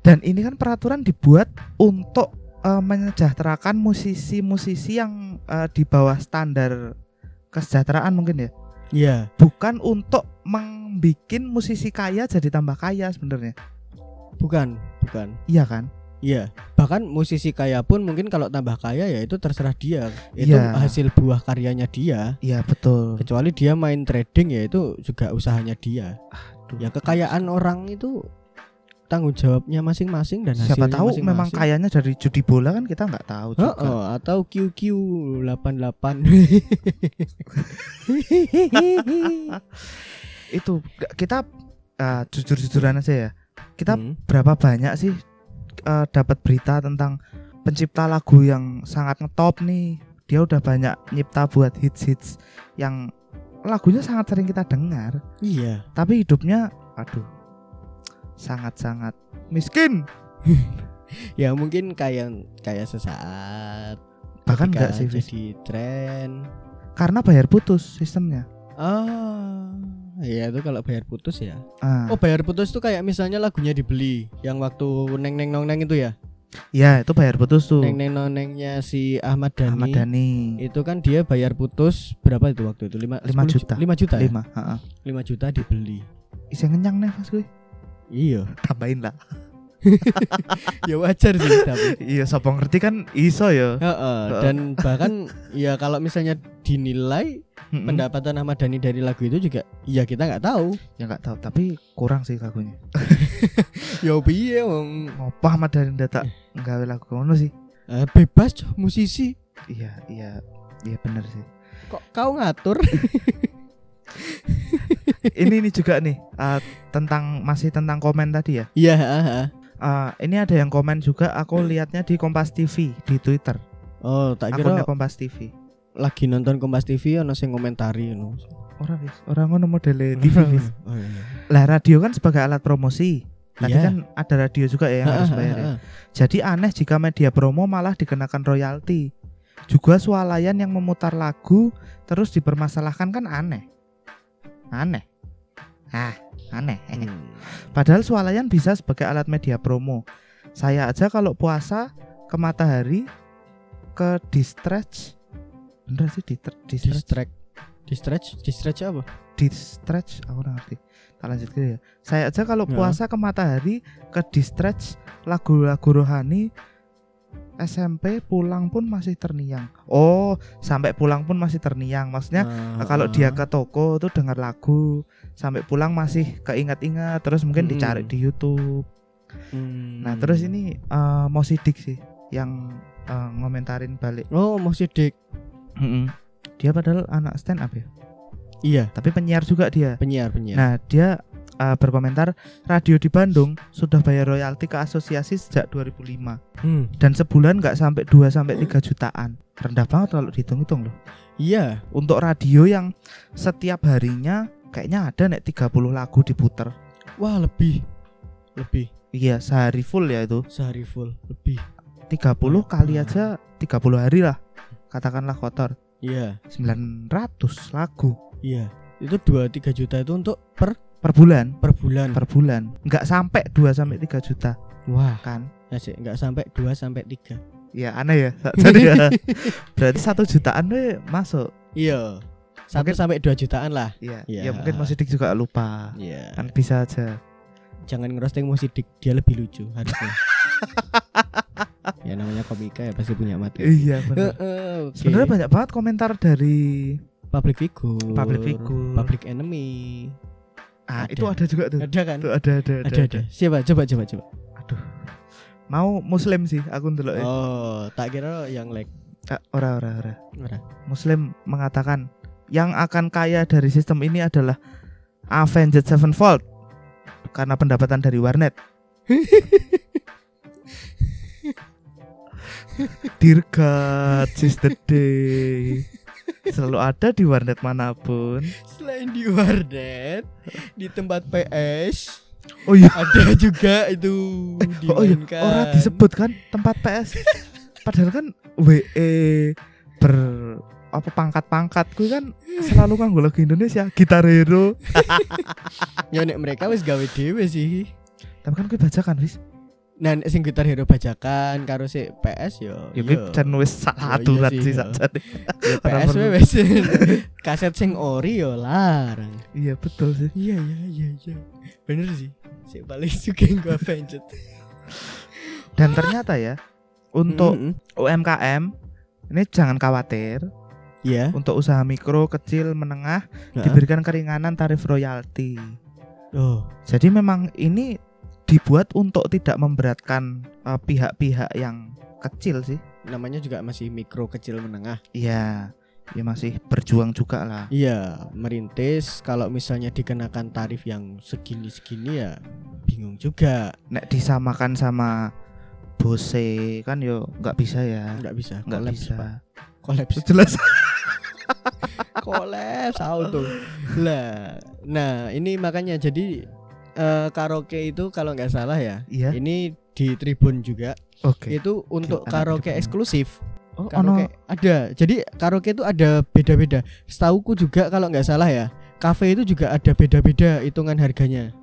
Dan ini kan peraturan dibuat untuk eh, menyejahterakan musisi-musisi yang eh, di bawah standar kesejahteraan mungkin ya. iya Bukan untuk membikin musisi kaya jadi tambah kaya sebenarnya. bukan bukan Iya kan? Iya bahkan musisi kaya pun mungkin kalau tambah kaya ya itu terserah dia itu Iya. hasil buah karyanya dia Iya betul. kecuali dia main trading ya itu juga usahanya dia Aduh. ya kekayaan orang itu tanggung jawabnya masing-masing dan Siapa tahu memang masing-masing. kayanya dari judi bola kan kita nggak tahu juga. Heeh, atau QQ 88 *laughs* Itu kita eh, jujur-jujuran aja ya. Kita Hmm. berapa banyak sih eh, dapat berita tentang pencipta lagu yang sangat ngetop nih. Dia udah banyak nyipta buat hits-hits yang lagunya sangat sering kita dengar, Iya tapi hidupnya aduh sangat-sangat miskin. *laughs* Ya mungkin kayak kayak sesaat Bahkan enggak sih, jadi tren Karena bayar putus sistemnya. Ah Iya itu kalau bayar putus ya Ah, Oh bayar putus tuh kayak misalnya lagunya dibeli Yang waktu Neng Neng Nong Neng itu ya ya itu bayar putus tuh. Neng Neng Nong Nengnya si Ahmad Dhani Ahmad Dhani. Itu kan dia bayar putus Berapa itu waktu itu? 5, Lima juta. 5 juta ya? Lima, heeh. 5 juta dibeli Isi kenyang nih mas gue. Iya *laughs* Tambahin lah. *laughs* Ya wajar sih tapi Iya, siapa ngerti kan iso ya. Heeh, Heeh. dan bahkan ya kalau misalnya dinilai Mm-mm. pendapatan Ahmad Dhani dari lagu itu juga ya kita nggak tahu. Ya nggak tahu, tapi kurang sih lagunya. *laughs* Ya piye wong Ngopo Ahmad Dhani data nggawe lagu ngono sih. eh, bebas Cok, musisi. Iya, iya, iya bener sih. Kok kau ngatur? *laughs* ini ini juga nih eh, tentang masih tentang komen tadi ya. Iya, ah, ah. Eh, ini ada yang komen juga. Aku lihatnya di Kompas TV di Twitter. Oh, tak kira Akunnya Kompas TV. lagi nonton Kompas TV ono sing komentari ngono. Orang wis, orang ngono modele *laughs* TV wis. Oh, iya. Lah radio kan sebagai alat promosi. Tadi Iya. kan ada radio juga ya yang harus Ah, ah, bayar. ya. ah, ah. Jadi aneh jika media promo malah dikenakan royalti. Juga swalayan yang memutar lagu terus dipermasalahkan kan aneh. Aneh. Ah, aneh. Hmm. Padahal swalayan bisa sebagai alat media promo. Saya aja kalau puasa ke matahari ke distretch. Bener sih di distretch. Distract, distract apa? Distretch aku nggak ngerti. Tak lanjut ke ya. Saya aja kalau Ya. puasa ke matahari ke distretch lagu-lagu rohani SMP pulang pun masih terniang. Oh, sampai pulang pun masih terniang. Maksudnya Ah, kalau dia ke toko tuh dengar lagu sampai pulang masih keingat-ingat terus mungkin Mm-mm. dicari di YouTube. Hmm. Nah, terus ini eh Mo Sidik sih yang eh, ngomentarin balik. Oh, mau sidik. Dia padahal anak stand up ya, Iya, tapi penyiar juga dia. penyiar penyiar. Nah, dia eh, berkomentar radio di Bandung sudah bayar royalti ke asosiasi sejak 2005 Hmm, dan sebulan nggak sampai 2 sampai 3 jutaan. Rendah banget kalau dihitung-hitung loh. iya. Untuk radio yang setiap harinya kayaknya ada nek 30 lagu diputer. Wah, lebih. Lebih Iya, sehari full ya itu. sehari full, lebih. 30 kali aja 30 hari lah. Katakanlah kotor. Iya, 900 lagu iya. Itu 2 3 juta itu untuk per per bulan. per bulan. Per bulan. Nggak sampai 2 sampai 3 juta Wah, kan. asik enggak sampai 2 sampai 3. Ya aneh ya. *laughs* Jadi ya. *laughs* Berarti satu jutaan deh masuk. Iya. 1 Mungkin- sampai 2 jutaan lah. Iya. Iya. Ya mungkin Mas Sidik juga lupa. Iya. Kan bisa aja. Jangan ngerosting musik dia lebih lucu harusnya. *laughs* ya namanya komika ya pasti punya mati. Iya *laughs* benar. Heeh, oke. Sebenarnya banyak banget komentar dari public figure, Public figure. public enemy. ah Ada. itu ada juga tuh. Ada kan? Tuh, ada, ada, ada, Ada ada. Siapa? Coba coba coba. Aduh. Mau muslim sih aku ya. Oh, tak kira yang like Ah, ora ora ora. Ora. Muslim mengatakan yang akan kaya dari sistem ini adalah Avenged Sevenfold karena pendapatan dari warnet. *laughs* Dear God, is the day. Selalu ada di warnet mana pun. selain di warnet, di tempat PS Oh iya, ada juga itu oh iya, orang disebut kan tempat PS. Padahal kan WE ber apa pangkat-pangkat kuwi kan selalu kan lagu Indonesia Gitar Hero *laughs* Ya nek mereka wis gawe dhewe sih. tapi kan kuwi bajakan wis Nah, nek sing gitar hero bajakan karo si PS yo. ya yo. jan wis salah Oh, iya sih, Ya, *laughs* Ora PS we wis *laughs* kaset sing ori yo larang. iya betul sih Iya iya iya iya. Bener sih. Si paling suka gua Avenged. dan ternyata ya untuk. UMKM ini jangan khawatir Iya. untuk usaha mikro kecil menengah Heeh. diberikan keringanan tarif royalti Oh, Jadi memang ini dibuat untuk tidak memberatkan eh, pihak-pihak yang kecil sih. namanya juga masih mikro kecil menengah. Iya, ya masih berjuang juga lah. Iya, merintis kalau misalnya dikenakan tarif yang segini-segini ya bingung juga. Nek disamakan sama Bose kan yo nggak bisa ya. Nggak bisa. Nggak bisa. Pak. Kolaps. *laughs* Jelas. Kolaps auto. Lah, nah ini makanya jadi eh, karaoke itu kalau nggak salah ya, Iya. ini di Tribun juga. Oke. Itu untuk anak karaoke Tribun. eksklusif. Oh, Karaoke ono ada. Jadi karaoke itu ada beda-beda. Setauku juga kalau nggak salah ya, kafe itu juga ada beda-beda hitungan harganya.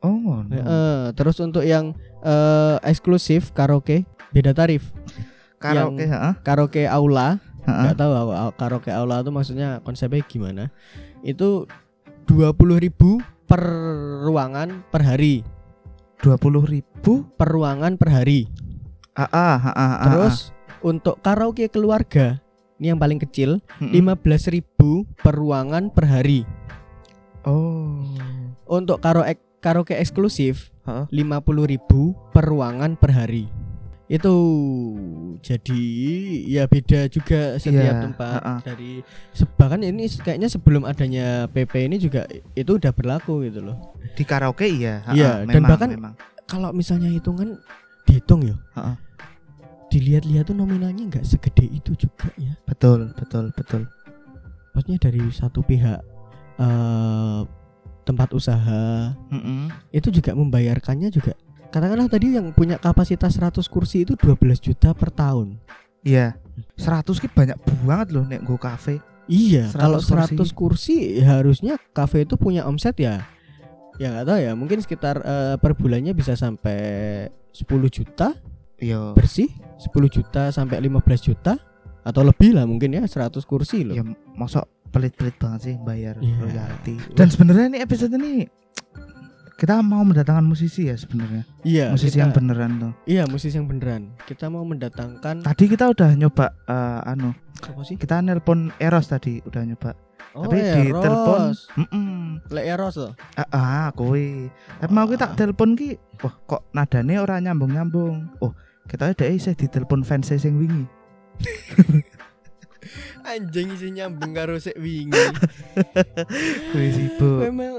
Oh, ngono. Heeh, terus untuk yang eh, eksklusif karaoke beda tarif. Karaoke, yang- heeh. Karaoke aula, nggak tahu aku karaoke aula itu maksudnya konsepnya gimana? Itu 20.000 per ruangan per hari. 20.000. Per ruangan per hari. Ah, ah, ah, ah, ah, Terus untuk karaoke keluarga ini yang paling kecil ah. Mm-mm. 15.000 per ruangan per hari. Oh. Untuk karo karaoke eksklusif Heeh. 50.000 per ruangan per hari. Itu jadi ya beda juga setiap Iya, tempat heeh. dari se- bahkan ini kayaknya sebelum adanya PP ini juga itu udah berlaku gitu loh. Di karaoke iya. Iya, ah, dan memang, bahkan- memang. Kalau misalnya hitungan dihitung ya. Heeh. Dilihat-lihat tuh nominalnya nggak segede itu juga ya. betul, betul, betul. Maksudnya dari satu pihak eh tempat usaha Mm-mm. itu juga membayarkannya juga katakanlah tadi yang punya kapasitas 100 kursi itu 12 juta per tahun. Iya. 100 ki banyak banget loh nek go cafe. Iya, 100 kalau kursi. 100 kursi. harusnya kafe itu punya omset ya. Ya nggak tahu ya, mungkin sekitar eh, per bulannya bisa sampai 10 juta Iya. bersih, 10 juta sampai 15 juta atau lebih lah mungkin ya 100 kursi loh. Ya masa pelit-pelit banget sih bayar Iya. royalti. Dan sebenarnya ini episode ini Kita mau mendatangkan musisi ya sebenarnya. Iya, musisi kita- yang beneran tuh. Iya, musisi yang beneran. Kita mau mendatangkan Tadi kita udah nyoba eh, anu, apa sih? kita nelpon Eros tadi udah nyoba. Oh, Tapi di Eros. telepon, mm Lek Eros loh. ah, ah kowe. Tapi mau kita Ah. telepon ki, wah kok nadane ora nyambung-nyambung. Oh, kita udah isih ditelepon fans sing wingi. *laughs* Anjing isi nyambung karo sik wingi. *laughs* Kowe sibuk. Memang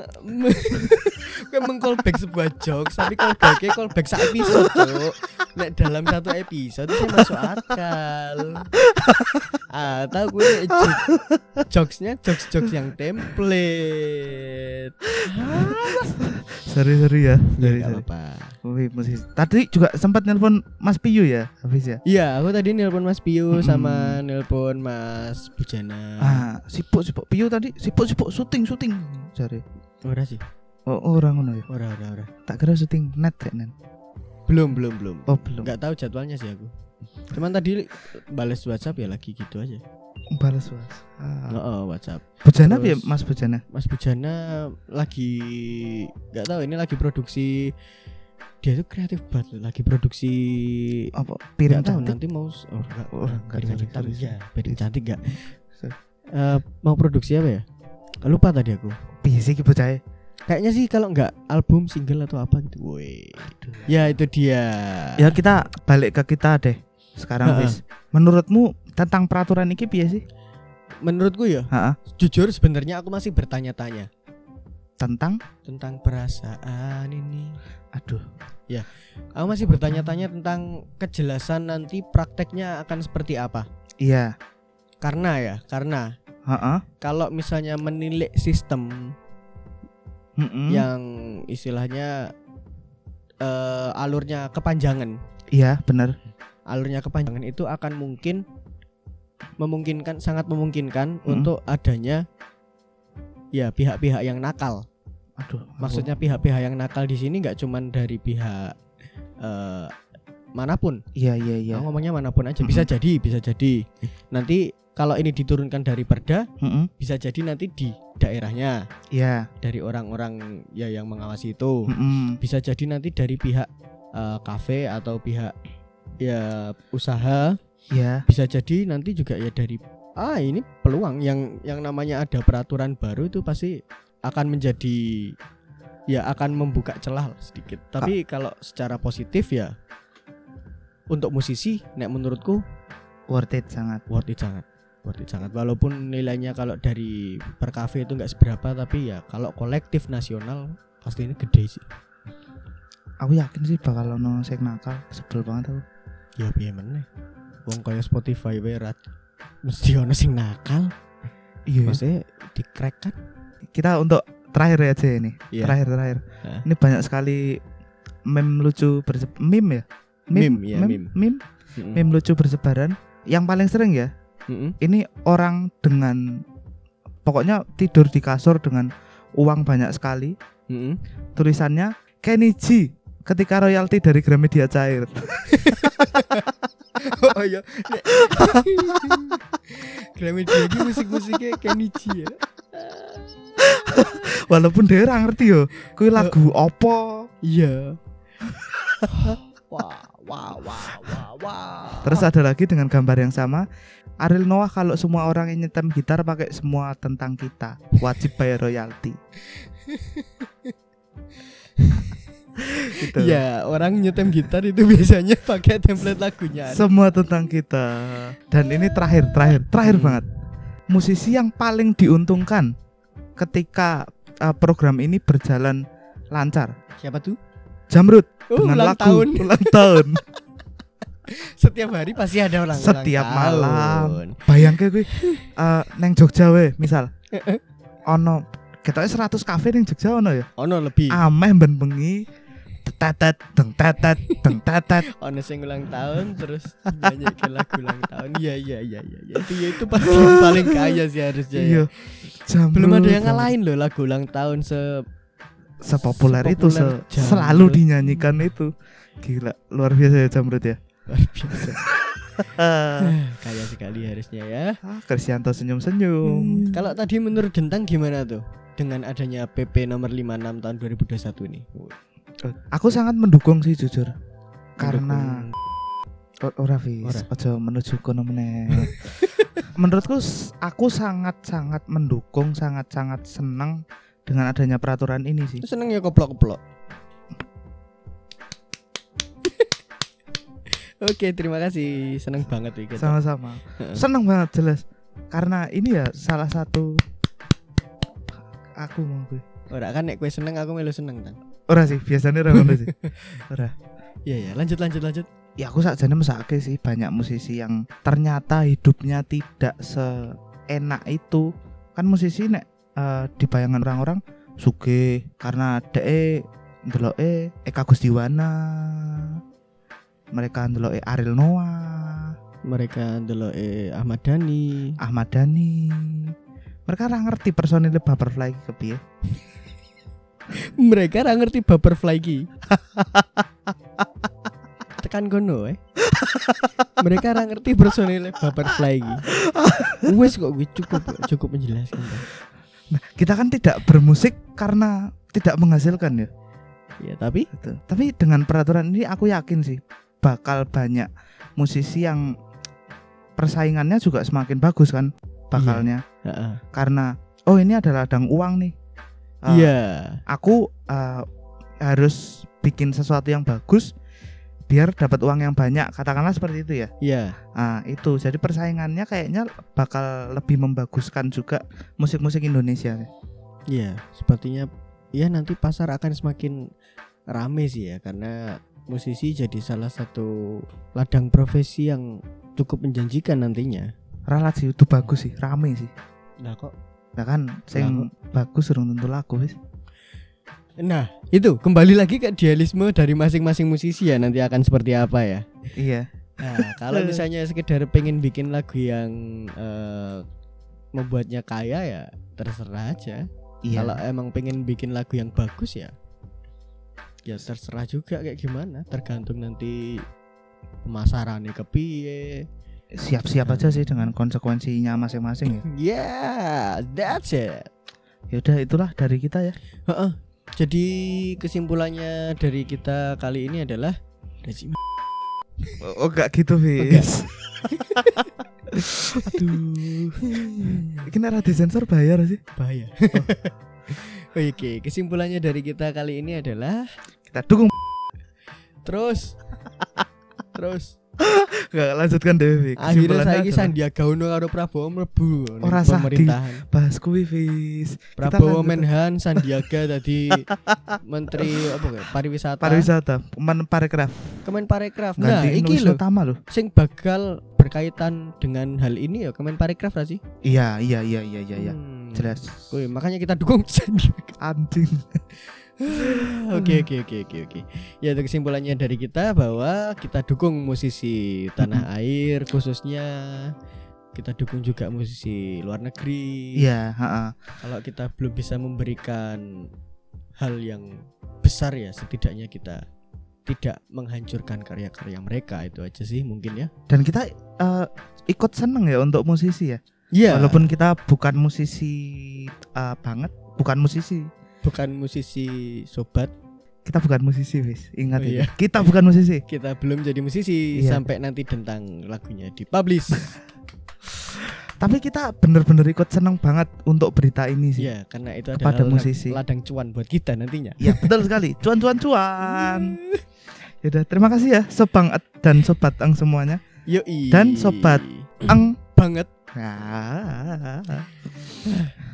*laughs* memang callback sebuah jokes tapi callbacknya callback satu episode cuk Nek dalam satu episode itu masuk akal ah tahu gue jok- jokesnya jokes jokes yang template Seri-seri ya. ya Seri-seri. nggak apa Wih, musisi. Tadi juga sempat nelpon Mas Piyu ya, habis ya. iya aku tadi nelpon Mas Piyu Mm-mm. sama nelpon Mas Bujana Ah, sibuk sibuk Piyu tadi sibuk sibuk syuting syuting. Cari. ora sih Oh, oh, orang ngono ya. ora ora ora Tak kira syuting net ya, Nen. belum belum belum Oh, belum. nggak tahu jadwalnya sih aku cuman tadi balas WhatsApp ya lagi gitu aja Balas was. Ah. oh, oh, WhatsApp Bujana ya, Mas Bujana? Mas Bujana lagi nggak tahu ini lagi produksi dia tuh kreatif banget lagi produksi Apa piring tahu cantik? nanti mau oh, enggak, Oh, enggak, piring hitam sorry, ya piring cantik enggak Sorry. Eh, mau produksi apa ya lupa tadi aku Piye sih ki bocah? kayaknya sih kalau nggak album single atau apa gitu woi ya itu dia Ya kita balik ke kita deh. Sekarang Ha-ha. wis. Menurutmu tentang peraturan ini piye sih? menurutku ya Ha jujur sebenarnya aku masih bertanya-tanya Tentang tentang perasaan ini aduh. aku masih bertanya-tanya tentang kejelasan nanti prakteknya akan seperti apa Iya. karena ya karena Heeh. kalau misalnya menilik sistem Mm-mm. yang istilahnya eh, alurnya kepanjangan Iya, benar. alurnya kepanjangan itu akan mungkin memungkinkan sangat memungkinkan untuk adanya ya pihak-pihak yang nakal Aduh. maksudnya pihak-pihak yang nakal di sini nggak cuman dari pihak eh, mana pun Iya, iya, iya. Ngomongnya mana pun aja bisa jadi bisa jadi nanti kalau ini diturunkan dari perda Mm-mm. bisa jadi nanti di daerahnya Iya. dari orang-orang ya yang mengawasi itu Mm-mm. bisa jadi nanti dari pihak eh, kafe atau pihak ya usaha Iya. bisa jadi nanti juga ya dari ah ini peluang yang yang namanya ada peraturan baru itu pasti akan menjadi ya akan membuka celah lah sedikit tapi kalau secara positif ya untuk musisi nek menurutku Worth it sangat. worth it sangat worth it sangat walaupun nilainya kalau dari per cafe itu nggak seberapa tapi ya kalau kolektif nasional pasti ini gede sih Aku yakin sih bakal ono sing nakal. Sebel banget aku. ya piye meneh wong kaya Spotify wae mesti ono sing nakal Iya. maksudnya di crack kan Kita untuk terakhir aja ini. Iya. Terakhir terakhir. Hah? Ini banyak sekali meme lucu berse meme ya. Meme, ya, meme, meme. meme, Mm-mm. meme lucu bersebaran. Yang paling sering ya, Mm-mm. ini orang dengan pokoknya tidur di kasur dengan uang banyak sekali. Mm-mm. Tulisannya Kenny G ketika royalti dari Gramedia cair. *laughs* oh iya *laughs* Gramedia ini musik-musiknya Kenny G ya *laughs* Walaupun dia ora ngerti yo, kuwi lagu opo. iya *laughs* wah wah wah wah wah Terus ada lagi dengan gambar yang sama. Ariel Noah kalau semua orang yang nyetem gitar pakai semua tentang kita wajib bayar royalti. *laughs* gitu. ya orang nyetem gitar itu biasanya pakai template lagunya Semua tentang kita. Dan ini terakhir, terakhir, terakhir Hmm. banget. Musisi yang paling diuntungkan ketika uh, program ini berjalan lancar. siapa tuh Jamrut oh, dengan ulang lagu tahun *laughs* ulang tahun. *laughs* setiap hari pasti ada orang Setiap ulang malam. tahun. Bayangke kuwi uh, neng Jogja we, misal. ono ketoknya 100 kafe neng Jogja ono ya. ono lebih Ameh ben bengi tetet deng tetet deng tetet *laughs* ono sing ulang tahun terus banyak ke lagu ulang tahun. Iya iya iya iya iya. itu ya itu pasti yang paling kaya sih harusnya ya. iya belum ada yang ngalahin loh lagu ulang tahun se sepopuler itu se- Jamrut. selalu dinyanyikan itu. Gila luar biasa ya Jamrut ya. Luar biasa. *laughs* Kaya sekali harusnya ya. Ah, Krisyanto senyum senyum kalau tadi menurut Dentang gimana tuh? Dengan adanya PP nomor 56 tahun 2021 ini. Aku sangat mendukung sih jujur. Karena O- ora Fis, aja menuju kono meneh. *laughs* Menurutku aku sangat-sangat mendukung, sangat-sangat senang dengan adanya peraturan ini sih. seneng ya koplok-koplok. *laughs* Oke, terima kasih. Seneng banget iki. Sama-sama. Heeh. Senang banget jelas. Karena ini ya salah satu aku mau gue. Ora kan nek kowe seneng aku melu seneng kan. Ora sih, biasanya ora ngono sih. *laughs* Ora. Iya ya, lanjut lanjut lanjut. Ya aku sakjane mesake sih banyak musisi yang ternyata hidupnya tidak seenak itu. Kan musisi nek eh, di bayangan orang-orang suge karena dhek ndeloke Eka Gustiwana. Mereka ndeloke Ariel Noah, Mereka ndelok eh Ahmad Dhani. Ahmad Dhani. Mereka ora ngerti personil Butterfly kepiye. *laughs* Mereka ora ngerti butterfly ki. Tekan kono eh. Mereka ora ngerti personil butterfly ki. Wes kok gue cukup cukup menjelaskan. Nah, kita kan tidak bermusik karena tidak menghasilkan ya. Ya, tapi Gitu. Tapi dengan peraturan ini aku yakin sih bakal banyak musisi yang persaingannya juga semakin bagus kan bakalnya heeh. karena oh ini adalah ladang uang nih. Eh, Iya. Aku eh, harus bikin sesuatu yang bagus biar dapat uang yang banyak katakanlah seperti itu ya. Iya. Nah, itu jadi persaingannya kayaknya bakal lebih membaguskan juga musik-musik Indonesia. Iya, sepertinya ya nanti pasar akan semakin rame sih ya karena musisi jadi salah satu ladang profesi yang cukup menjanjikan nantinya. Ralat sih itu bagus sih, rame sih. Nah kok Nah kan sing bagus urung tentu laku wis. Nah, itu kembali lagi ke idealisme dari masing-masing musisi ya nanti akan seperti apa ya. Iya. Nah, kalau *laughs* misalnya sekedar pengen bikin lagu yang eh, membuatnya kaya ya terserah aja. Iya. Kalau emang pengen bikin lagu yang bagus ya ya terserah juga kayak gimana, tergantung nanti pemasarannya ke piye. Siap-siap aja sih dengan konsekuensinya masing-masing ya. Yeah, that's it. Ya udah itulah dari kita ya. Heeh. Jadi kesimpulannya dari kita kali ini adalah Rezi Oh, enggak gitu, Fis. *laughs* Aduh. *laughs* Ini nek disensor bayar sih. bahaya. *laughs* Oke, kesimpulannya dari kita kali ini adalah Kita dukung terus terus enggak lanjutkan deh, Fis. akhirnya adalah- Sandiaga Uno karo Prabowo mlebu Ora pemerintahan. bahas kuwi, Fis. Prabowo. Menhan Sandiaga *laughs* tadi menteri apa ya, pariwisata. Pariwisata, Kemen Parekraf. Kemenparekraf. Nah, Ganti iki lho utama loh. sing bakal berkaitan dengan hal ini ya Kemenparekraf ra sih? Iya, iya, iya, iya, iya, iya. Hmm. Jelas. Wih, makanya kita dukung *laughs* Sandiaga. Anjing. *laughs* *laughs* Oke oke oke oke oke. Ya itu kesimpulannya dari kita bahwa kita dukung musisi tanah air khususnya kita dukung juga musisi luar negeri. Iya. Kalau kita belum bisa memberikan hal yang besar ya setidaknya kita tidak menghancurkan karya-karya mereka itu aja sih mungkin ya. Dan kita eh, ikut seneng ya untuk musisi ya. Iya. Walaupun kita bukan musisi eh, banget, bukan musisi. Bukan musisi sobat, Kita bukan musisi, wis. Ingat Oh, itu. iya. Kita bukan musisi. *laughs* kita belum jadi musisi Iya. sampai nanti tentang lagunya dipublish. *laughs* Tapi kita bener-bener ikut seneng banget untuk berita ini sih. Iya, karena itu adalah musisi. ladang cuan buat kita nantinya. Iya betul sekali. *laughs* Cuan cuan cuan. Yaudah, terima kasih ya Sobang dan Sobat Ang semuanya. Yoi. Dan sobat. Ang. banget Ah.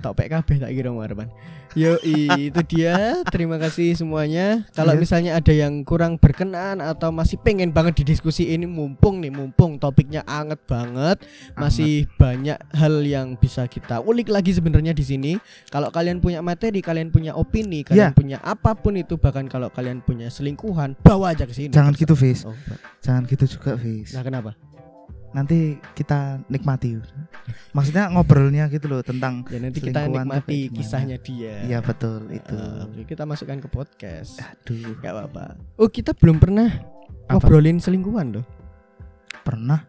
tok PKB tak kira Marban. Yoi, itu dia. Terima kasih semuanya. Kalau Iya. misalnya ada yang kurang berkenan atau masih pengen banget didiskusi ini mumpung nih, mumpung topiknya anget banget, masih banyak hal yang bisa kita ulik lagi sebenarnya di sini. Kalau kalian punya materi, kalian punya opini, kalian Iya. punya apa pun itu, bahkan kalau kalian punya selingkuhan, bawa aja ke sini. Jangan gitu, Fis. Oh, Jangan gitu juga, Fis. nah kenapa? Nanti kita nikmati. Maksudnya ngobrolnya gitu loh tentang Ya nanti kita nikmati kisahnya dia. Iya betul itu. Oke, kita masukkan ke podcast. Aduh, Gak apa-apa. Oh, kita belum pernah Apa? ngobrolin selingkuhan loh. pernah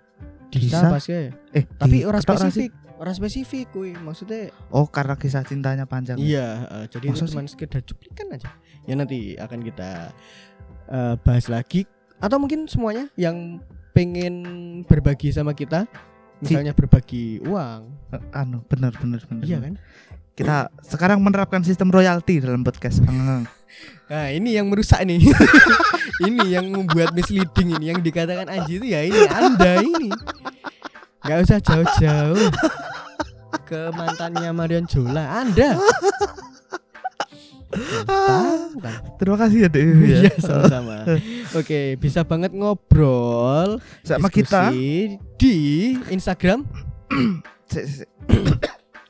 Bisa, Bisa. pas ya. eh Tapi orang spesifik. Orang spesifik kuy, maksudnya Oh, karena kisah cintanya panjang. iya, eh, jadi itu cuma sekedar cuplikan aja. Ya nanti akan kita eh, bahas lagi atau mungkin semuanya yang pengen berbagi sama kita, misalnya berbagi uang, Eh, Anu, benar benar benar. iya kan? Kita sekarang menerapkan sistem royalti dalam podcast. Ang. *laughs* Nah ini yang merusak nih *laughs* Ini yang membuat misleading ini Yang dikatakan Anji itu ya ini Anda ini Gak usah jauh-jauh *laughs* Ke mantannya Marion Jola Anda Tahu kan? Terima kasih ya, Dek. *laughs* Iya sama-sama Oke bisa banget ngobrol Sama kita. Di Instagram *clears throat*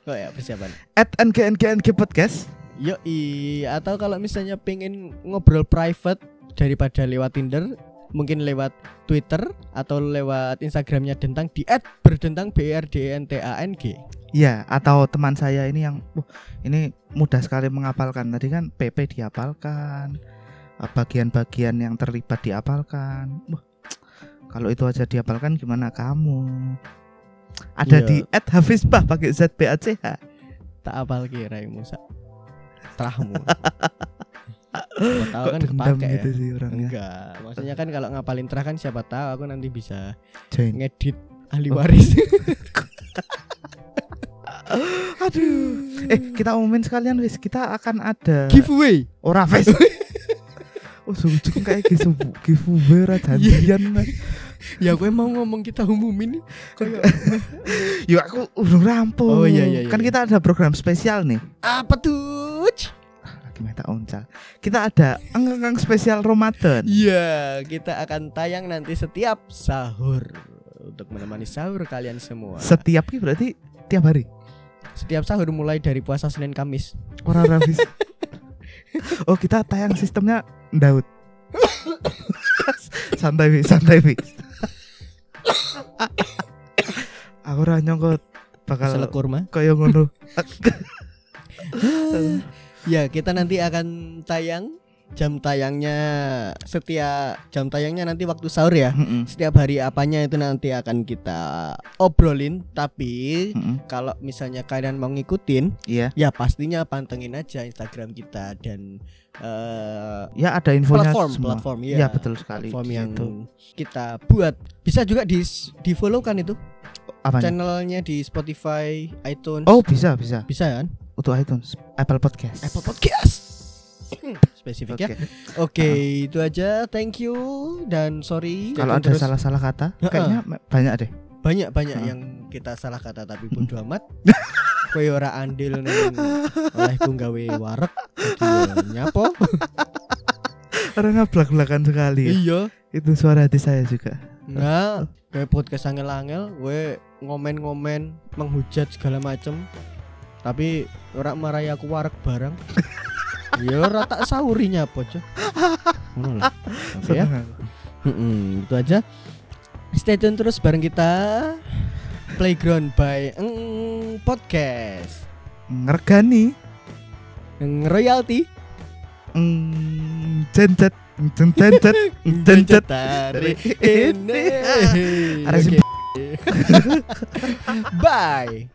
Oh *coughs* ya persiapan At NGNGNG Podcast. Yoi Atau kalau misalnya pengen ngobrol private Daripada lewat Tinder Mungkin lewat Twitter Atau lewat Instagramnya Dentang Di at berdentang B R D N T A N G Ya, atau teman saya ini yang wah, ini mudah sekali menghafalkan. Tadi kan PP dihafalkan. eh, Bagian-bagian yang terlibat dihafalkan. Wah, kalau itu aja dihafalkan gimana kamu? Iya. Ada di @hafizbah pakai Z B A C H. Tak apal kira Musa Terahmu *laughs* Siapa tahu kan kepake ya gitu sih orangnya. Enggak Maksudnya kan kalau ngapalin terah kan siapa tahu Aku nanti bisa Join. ngedit ahli waris *laughs* Aduh. Eh, kita umumin sekalian wis. Kita akan ada Giveaway ora wis. *laughs* Oh, sujud kayak giveaway ra janjian. Mas. Ya gue mau ngomong kita umumin Kayak *laughs* Yuk aku udah rampung. Oh, iya, iya, iya. Kan kita ada program spesial nih. Apa tuh? Lagi minta oncal. Kita ada enggang spesial Ramadan. Iya, kita akan tayang nanti setiap sahur untuk menemani sahur kalian semua. Setiap berarti tiap hari. Setiap sahur mulai dari puasa Senin Kamis. Ora rafis. *laughs* oh, kita tayang sistemnya Daud. *laughs* santai wi, santai wi. aku ora nyongko bakal Selek kurma. kaya ngono. *laughs* Ya, kita nanti akan tayang jam tayangnya setiap jam tayangnya nanti waktu sahur ya. Mm-mm, Setiap hari apanya itu nanti akan kita obrolin, tapi mm-mm. kalau misalnya kalian mau ngikutin, Iya. ya pastinya pantengin aja Instagram kita dan eh, Ya ada infonya platform semua. platform Iya, ya betul sekali. platform yang situ. kita buat bisa juga di di follow kan itu Apanya? channelnya di Spotify iTunes Oh, bisa, bisa. bisa kan Untuk iTunes, Apple Podcast. Apple Podcast spesifik ya Oke. oke itu aja thank you dan sorry Kalau ada salah-salah kata, Heeh. kayaknya banyak deh. banyak banyak Heeh. yang kita salah kata tapi bodo amat *laughs* kowe ora andil ning olehku gawe warek ya nyapo *laughs* Orang ngablak-blakan sekali. ya. iya Itu suara hati saya juga. Nah, kayak podcast angel-angel, gue ngomen-ngomen, menghujat segala macem. Tapi ora marahi aku warek bareng. *laughs* ya ora tak saurinya apa. Ngono lah. Oke ya. Mm-mm, itu aja. Stay tune terus bareng kita Playground by Podcast. Ngergani. Eng Royalty. Mm, jencet, jencet. dari ini. Oke. *laughs* Bye.